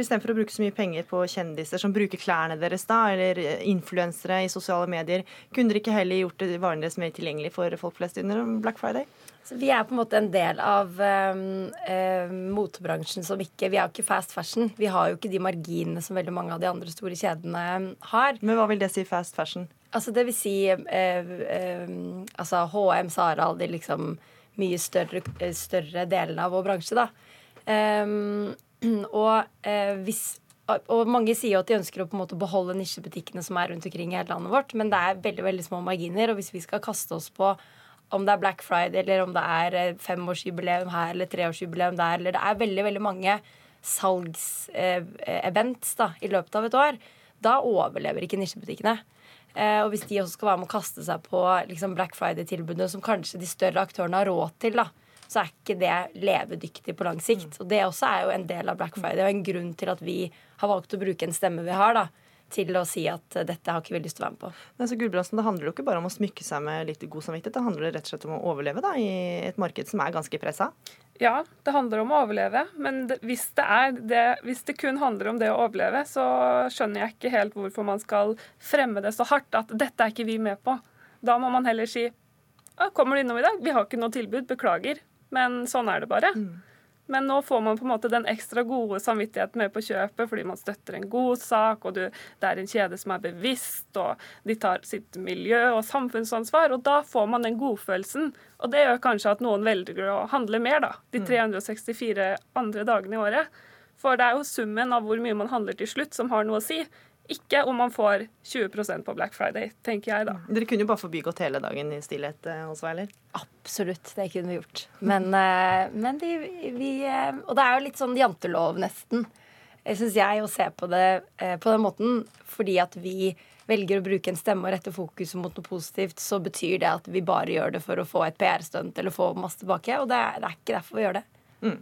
Istedenfor å bruke så mye penger på kjendiser som bruker klærne deres, da, eller influensere i sosiale medier, kunne dere ikke heller gjort det varene deres mer tilgjengelig for folk flest under Black Friday? Så vi er på en måte en del av um, eh, motebransjen som ikke Vi er jo ikke fast fashion. Vi har jo ikke de marginene som veldig mange av de andre store kjedene har. Men hva vil det si fast fashion? Altså det vil si eh, eh, altså HM, Sara, alle de liksom mye større, eh, større delen av vår bransje, da. Um, og eh, hvis og mange sier at de ønsker å på en måte beholde nisjebutikkene som er rundt omkring i hele landet vårt, men det er veldig veldig små marginer. Og hvis vi skal kaste oss på om det er Black Friday, eller om det er eh, femårsjubileum her, eller treårsjubileum der, eller det er veldig, veldig mange salgsevents da, i løpet av et år, da overlever ikke nisjebutikkene. Eh, og hvis de også skal være med å kaste seg på liksom Black Friday-tilbudene som kanskje de større aktørene har råd til, da, så er ikke det levedyktig på lang sikt. Og det også er jo en del av Black Friday, og en grunn til at vi har valgt å bruke en stemme vi har, da, til å si at eh, dette har ikke vi lyst til å være med på. Men så Gulbrandsen, Det handler jo ikke bare om å smykke seg med litt god samvittighet, det handler rett og slett om å overleve da, i et marked som er ganske pressa. Ja, det handler om å overleve, men hvis, det det, hvis det kun handler om det å overleve, så skjønner jeg ikke helt hvorfor man skal fremme det så hardt at dette er ikke vi med på. Da må man heller si kommer du innom i dag? Vi har ikke noe tilbud, beklager. Men sånn er det bare. Men nå får man på en måte den ekstra gode samvittigheten med på kjøpet fordi man støtter en god sak, og du, det er en kjede som er bevisst, og de tar sitt miljø- og samfunnsansvar. Og da får man den godfølelsen. Og det gjør kanskje at noen velger å handle mer, da. De 364 andre dagene i året. For det er jo summen av hvor mye man handler til slutt, som har noe å si. Ikke om man får 20% på Black Friday, tenker jeg da. Dere kunne jo bare forbigått hele dagen i stillhet, hos Weiler? Absolutt, det kunne vi gjort. Men, eh, men vi, vi eh, Og det er jo litt sånn jantelov, nesten, syns jeg, å se på det eh, på den måten. Fordi at vi velger å bruke en stemme og rette fokuset mot noe positivt, så betyr det at vi bare gjør det for å få et PR-stunt eller få masse tilbake. Og det er, det er ikke derfor vi gjør det. Mm.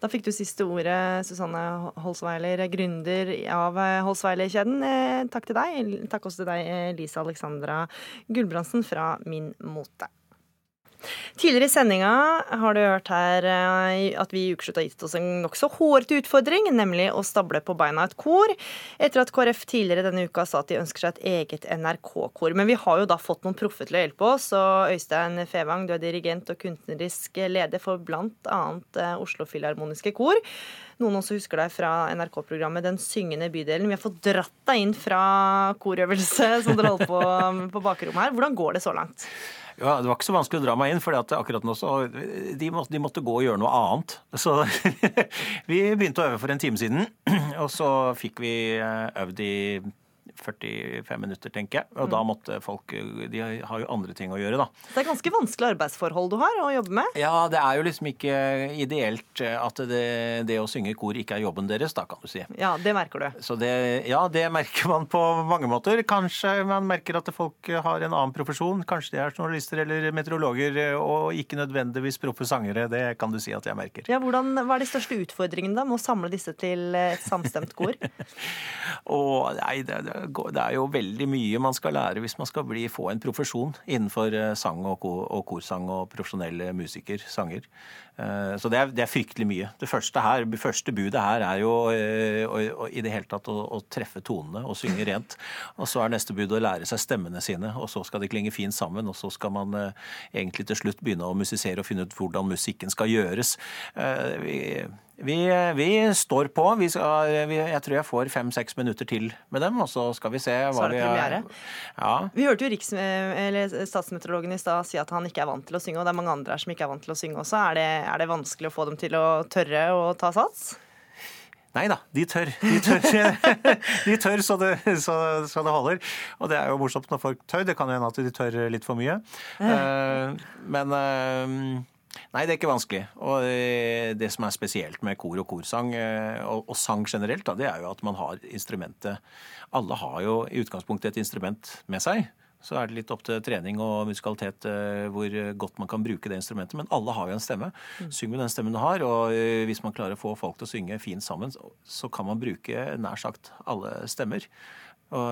Da fikk du siste ordet, Susanne Holsweiler, gründer av eh, Holsweiler-kjeden. Eh, Takk til deg. Takk også til deg, Lise Lisa Alexandra Gulbrandsen fra Min Mote. Tidligere i sendinga har du hørt her eh, at vi i Ukeslutt har gitt oss en nokså hårete utfordring, nemlig å stable på beina et kor, etter at KrF tidligere denne uka sa at de ønsker seg et eget NRK-kor. Men vi har jo da fått noen proffer til å hjelpe oss, og Øystein Fevang, du er dirigent og kunstnerisk leder for bl.a. Oslo Filharmoniske Kor. Noen også husker deg fra NRK-programmet Den syngende bydelen. Vi har fått dratt deg inn fra korøvelse som dere holdt på på bakrommet her. Hvordan går det så langt? Ja, Det var ikke så vanskelig å dra meg inn, for akkurat nå så de måtte, de måtte gå og gjøre noe annet. Så vi begynte å øve for en time siden, og så fikk vi eh, øvd i 45 minutter, tenker jeg. Og da Mm. måtte folk De har jo andre ting å gjøre, da. Det er ganske vanskelig arbeidsforhold du har å jobbe med. Ja, det er jo liksom ikke ideelt at det, det å synge i kor ikke er jobben deres, da, kan du si. Ja, det merker du. Så det, ja, det merker man på mange måter. Kanskje man merker at folk har en annen profesjon. Kanskje de er journalister eller meteorologer, og ikke nødvendigvis proffe sangere. Det kan du si at jeg merker. Ja, hvordan, hva er de største utfordringene da med å samle disse til et samstemt kor? oh, nei, det, det, det er jo veldig mye man skal lære hvis man skal bli, få en profesjon innenfor eh, sang og, og korsang og profesjonelle musiker, sanger. Eh, Så det er, det er fryktelig mye. Det første, her, første budet her er jo eh, å, å, i det hele tatt å, å treffe tonene og synge rent. Og så er neste bud å lære seg stemmene sine, og så skal de klinge fint sammen. Og så skal man egentlig til slutt begynne å musisere og finne ut hvordan musikken skal gjøres. Vi, vi, vi står på. Vi skal, vi, jeg tror jeg får fem-seks minutter til med dem, og så skal vi se hva vi har Ja. Vi hørte jo riks, eller statsmeteorologen i stad si at han ikke er vant til å synge, og det er mange andre her som ikke er vant til å synge også. Er det, er det vanskelig å få dem til å tørre å ta sats? Nei da, de tør. De tør, de tør så, det, så, så det holder. Og det er jo morsomt når folk tør. Det kan jo hende at de tør litt for mye. Eh, men eh, Nei, det er ikke vanskelig. Og eh, det som er spesielt med kor og korsang, eh, og, sang generelt, det er jo at man har instrumentet Alle har jo i utgangspunktet et instrument med seg. Så er det litt opp til trening og musikalitet eh, hvor godt man kan bruke det instrumentet. Men alle har jo en stemme. Syng med den stemmen du har. Og hvis man klarer å få folk til å synge fint sammen, så- kan man bruke nær sagt alle stemmer. Og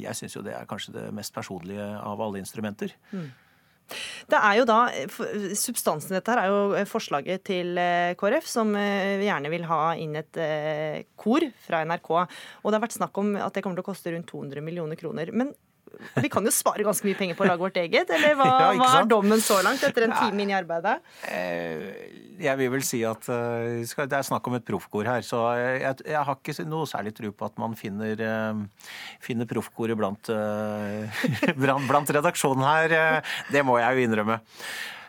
jeg syns jo det er kanskje det mest personlige av alle instrumenter. Det er jo da, Substansen i dette her er jo forslaget til eh, KrF, som eh, gjerne vil ha inn et eh, kor fra NRK. Og det har vært snakk om at det kommer til å koste rundt 200 millioner kroner. Men vi kan jo spare ganske mye penger på å lage vårt eget, eller hva, Ja, hva er dommen så langt etter en time inn i arbeidet? Eh, Jeg vil vel si at eh, det er snakk om et proffkor her, så jeg, jeg har ikke noe særlig tro på at man finner, eh, finner proffkoret blant, blant, blant redaksjonen her. Det må jeg jo innrømme.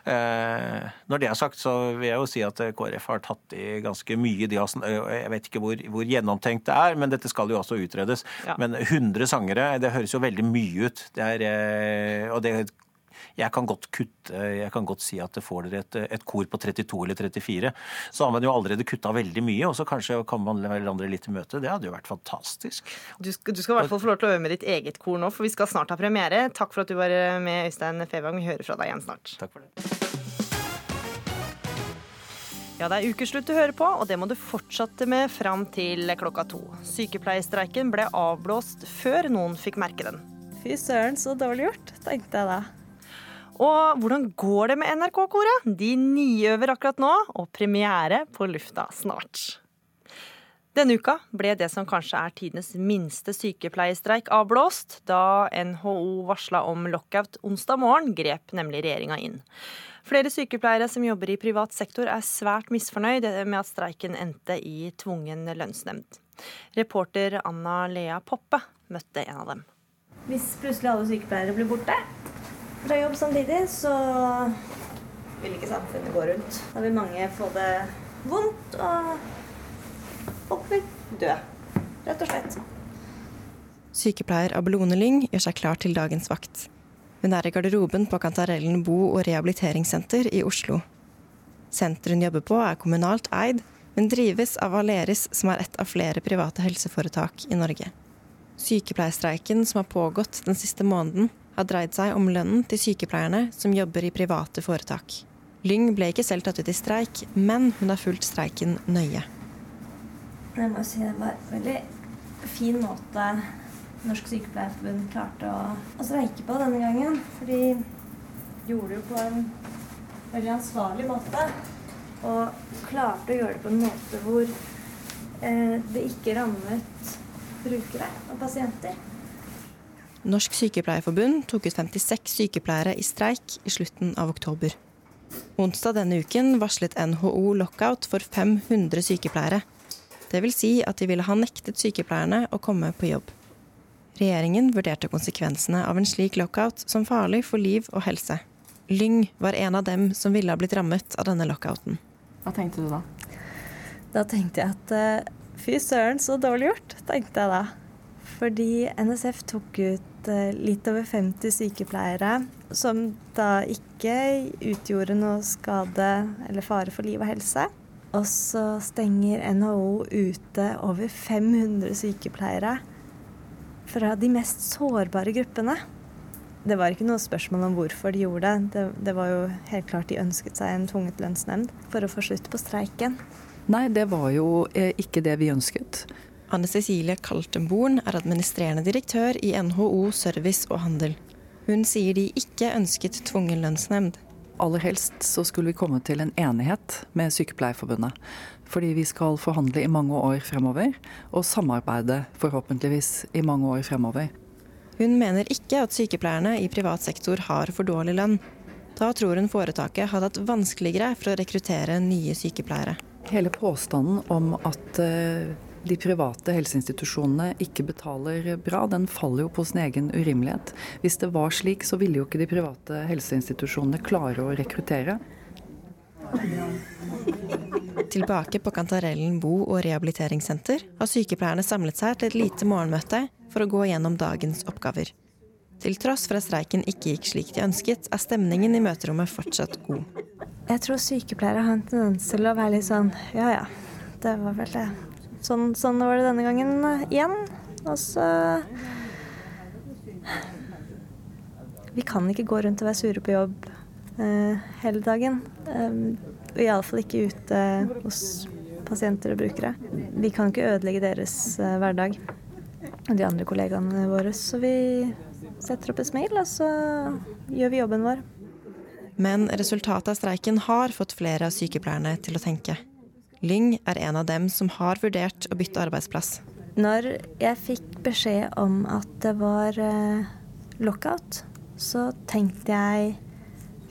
Eh, Når det er sagt, så vil jeg jo si at eh, KrF har tatt i ganske mye. De har, jeg vet ikke hvor, hvor gjennomtenkt det er, men dette skal jo også utredes. Ja. Men 100 sangere, det høres jo veldig mye ut. Det er, eh, og det jeg kan godt kutte, jeg kan godt si at det får dere et, et kor på 32 eller 34, så har man jo allerede kutta veldig mye, og så kanskje kan man hverandre litt i møte. Det hadde jo vært fantastisk. Du skal, du skal i hvert fall få lov til å øve med ditt eget kor nå, for vi skal snart ha premiere. Takk for at du var med, Øystein Fevang. Vi hører fra deg igjen snart. Takk for det. Ja, det er ukeslutt du hører på, og det må du fortsette med fram til klokka to. Sykepleierstreiken ble avblåst før noen fikk merke den. Fy søren, så dårlig gjort, tenkte jeg da. Og hvordan går det med NRK-koret? De niøver akkurat nå, og premiere på lufta snart. Denne uka ble det som kanskje er tidenes minste sykepleierstreik avblåst, da NHO varsla om lockout onsdag morgen, grep nemlig regjeringa inn. Flere sykepleiere som jobber i privat sektor er svært misfornøyd med at streiken endte i tvungen lønnsnemnd. Reporter Anna Lea Poppe møtte en av dem. Hvis plutselig alle sykepleiere blir borte fra jobb samtidig, så vil ikke samfunnet gå rundt. Da vil mange få det vondt og Folk vil dø, rett og slett. Sykepleier Abelone Lyng gjør seg klar til dagens vakt. Hun er i garderoben på Kantarellen bo- og rehabiliteringssenter i Oslo. Senteret hun jobber på er kommunalt eid, men drives av Aleris, som er et av flere private helseforetak i Norge. Sykepleierstreiken som har pågått den siste måneden, har dreid seg om lønnen til sykepleierne som jobber i private foretak. Lyng ble ikke selv tatt ut i streik, men hun har fulgt streiken nøye. Jeg må si det var en veldig fin måte Norsk Sykepleierforbund klarte å, å streike på denne gangen. For de gjorde det på en veldig ansvarlig måte. Og klarte å gjøre det på en måte hvor eh, det ikke rammet brukere og pasienter. Norsk Sykepleierforbund tok ut 56 sykepleiere i streik i slutten av oktober. Onsdag denne uken varslet NHO lockout for 500 sykepleiere. Det vil si at de ville ha nektet sykepleierne å komme på jobb. Regjeringen vurderte konsekvensene av en slik lockout som farlig for liv og helse. Lyng var en av dem som ville ha blitt rammet av denne lockouten. Hva tenkte du da? Da tenkte jeg at eh, fy søren, så dårlig gjort, tenkte jeg da. Fordi NSF tok ut eh, litt over 50 sykepleiere som da ikke utgjorde noe skade eller fare for liv og helse. Og så stenger NHO ute over 500 sykepleiere fra de mest sårbare gruppene. Det var ikke noe spørsmål om hvorfor de gjorde det. Det, det var jo helt klart de ønsket seg en tvunget lønnsnemnd for å få slutt på streiken. Nei, det var jo eh, ikke det vi ønsket. Anne Cecilie Kaltenborn er administrerende direktør i NHO Service og Handel. Hun sier de ikke ønsket tvungen lønnsnemnd. Aller helst så skulle vi komme til en enighet med Sykepleierforbundet. Fordi vi skal forhandle i mange år fremover, og samarbeide forhåpentligvis i mange år fremover. Hun mener ikke at sykepleierne i privat sektor har for dårlig lønn. Da tror hun foretaket hadde hatt vanskeligere for å rekruttere nye sykepleiere. Hele påstanden om at eh, de private helseinstitusjonene ikke betaler bra, den faller jo på sin egen urimelighet. Hvis det var slik, så ville jo ikke de private helseinstitusjonene klare å rekruttere. Tilbake på Kantarellen bo- og rehabiliteringssenter har sykepleierne samlet seg til et lite morgenmøte for å gå gjennom dagens oppgaver. Til tross for at streiken ikke gikk slik de ønsket, er stemningen i møterommet fortsatt god. Jeg tror sykepleiere har en tendens til å være litt sånn Ja ja, det var vel det. Sånn, sånn var det denne gangen eh, igjen. Og så Vi kan ikke gå rundt og være sure på jobb eh, hele dagen. Um, Iallfall ikke ute hos pasienter og brukere. Vi kan ikke ødelegge deres eh, hverdag og de andre kollegaene våre. Så vi setter opp et smil, og så gjør vi jobben vår. Men resultatet av streiken har fått flere av sykepleierne til å tenke. Lyng er en av dem som har vurdert å bytte arbeidsplass. Når jeg fikk beskjed om at det var eh, lockout, så tenkte jeg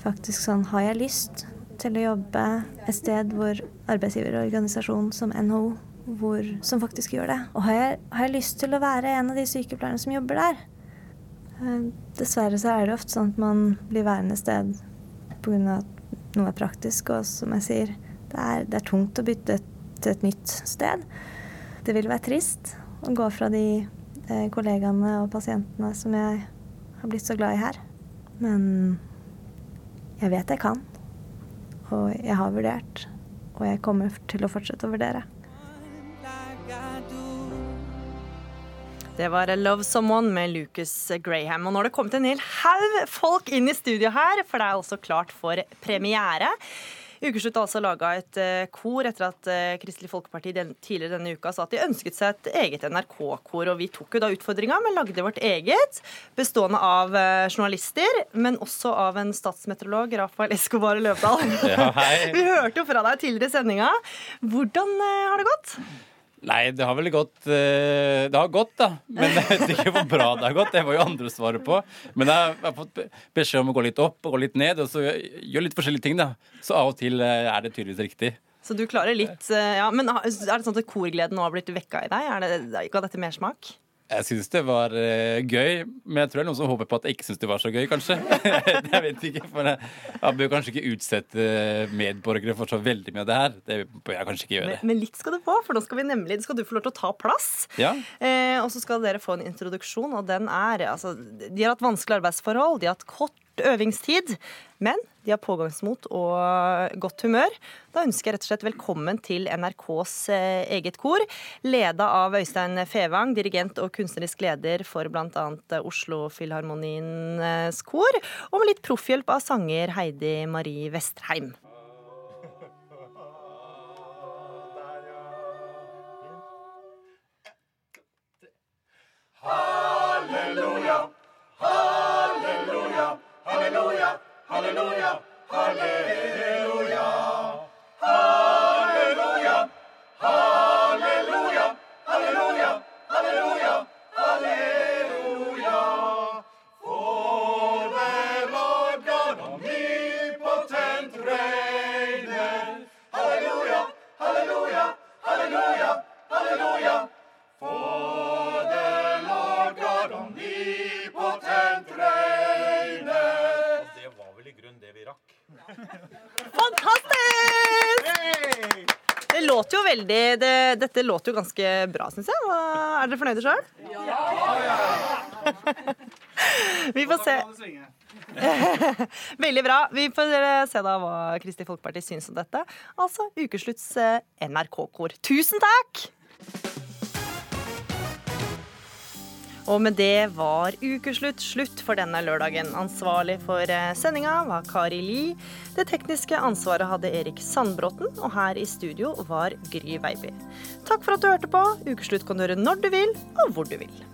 faktisk sånn Har jeg lyst til å jobbe et sted hvor arbeidsgiverorganisasjon som NHO hvor, som faktisk gjør det? Og har jeg, har jeg lyst til å være en av de sykepleierne som jobber der? Eh, Dessverre så er det ofte sånn at man blir værende sted pga. at noe er praktisk. Og som jeg sier, det er, det er tungt å bytte til et nytt sted. Det vil være trist å gå fra de eh, kollegaene og pasientene som jeg har blitt så glad i her. Men jeg vet jeg kan. Og jeg har vurdert. Og jeg kommer til å fortsette å vurdere. Det var 'Love Someone' med Lucas Graham. Og nå har det kommet en hel haug folk inn i studio her, for det er også klart for premiere. Ukeslutt har altså laga et eh, kor etter at eh, Kristelig Folkeparti den, tidligere denne uka sa at de ønsket seg et eget NRK-kor. Og vi tok jo da utfordringa, men lagde vårt eget, bestående av eh, journalister, men også av en statsmeteorolog, Rafael Escobar Løvdahl. Ja, vi hørte jo fra deg tidligere i sendinga. Hvordan har det gått? Nei, det har vel gått eh, Det har gått, da. Men jeg vet ikke hvor bra det har gått. Det var jo andre svare på. Men jeg har fått beskjed om å gå litt opp og gå litt ned, og så gjøre litt forskjellige ting, da. Så av og til eh, er det tydeligvis riktig. Så du klarer litt, eh, ja, Men er det sånn at korgleden nå har blitt vekka i deg? Er det, ga dette mersmak? Jeg syns det var uh, gøy, men jeg tror det er noen som håper på at jeg ikke syns det var så gøy, kanskje. jeg vet ikke, for jeg, jeg bør kanskje ikke utsette medborgere for så veldig mye av det her. Det bør jeg kanskje ikke gjøre. Men, men litt skal du få, for nå skal vi nemlig skal du få lov til å ta plass. Ja. Eh, og så skal dere få en introduksjon, og den er altså, De har hatt vanskelige arbeidsforhold, de har hatt kort øvingstid, men de har pågangsmot og godt humør. Da ønsker jeg rett og slett velkommen til NRKs eh, eget kor, leda av Øystein Fevang, dirigent og kunstnerisk leder for bl.a. Oslo Filharmoniens kor, og med litt proffhjelp av sanger Heidi Marie. Halleluja, halleluja, halleluja, halleluja, Det låter jo veldig det, Dette låter jo ganske bra, syns jeg. Er dere fornøyde sjøl? Vi får se. Veldig bra. Vi får se da hva Kristelig Folkeparti syns om dette. Altså ukeslutts eh, NRK-kor. Tusen takk! Og med det var ukeslutt slutt for denne lørdagen. Ansvarlig for eh, sendinga var Kari Li. Det tekniske ansvaret hadde Erik Sandbråten, og her i studio var Gry Veiby. Takk for at du hørte på. Ukeslutt kan du høre når du vil, og hvor du vil.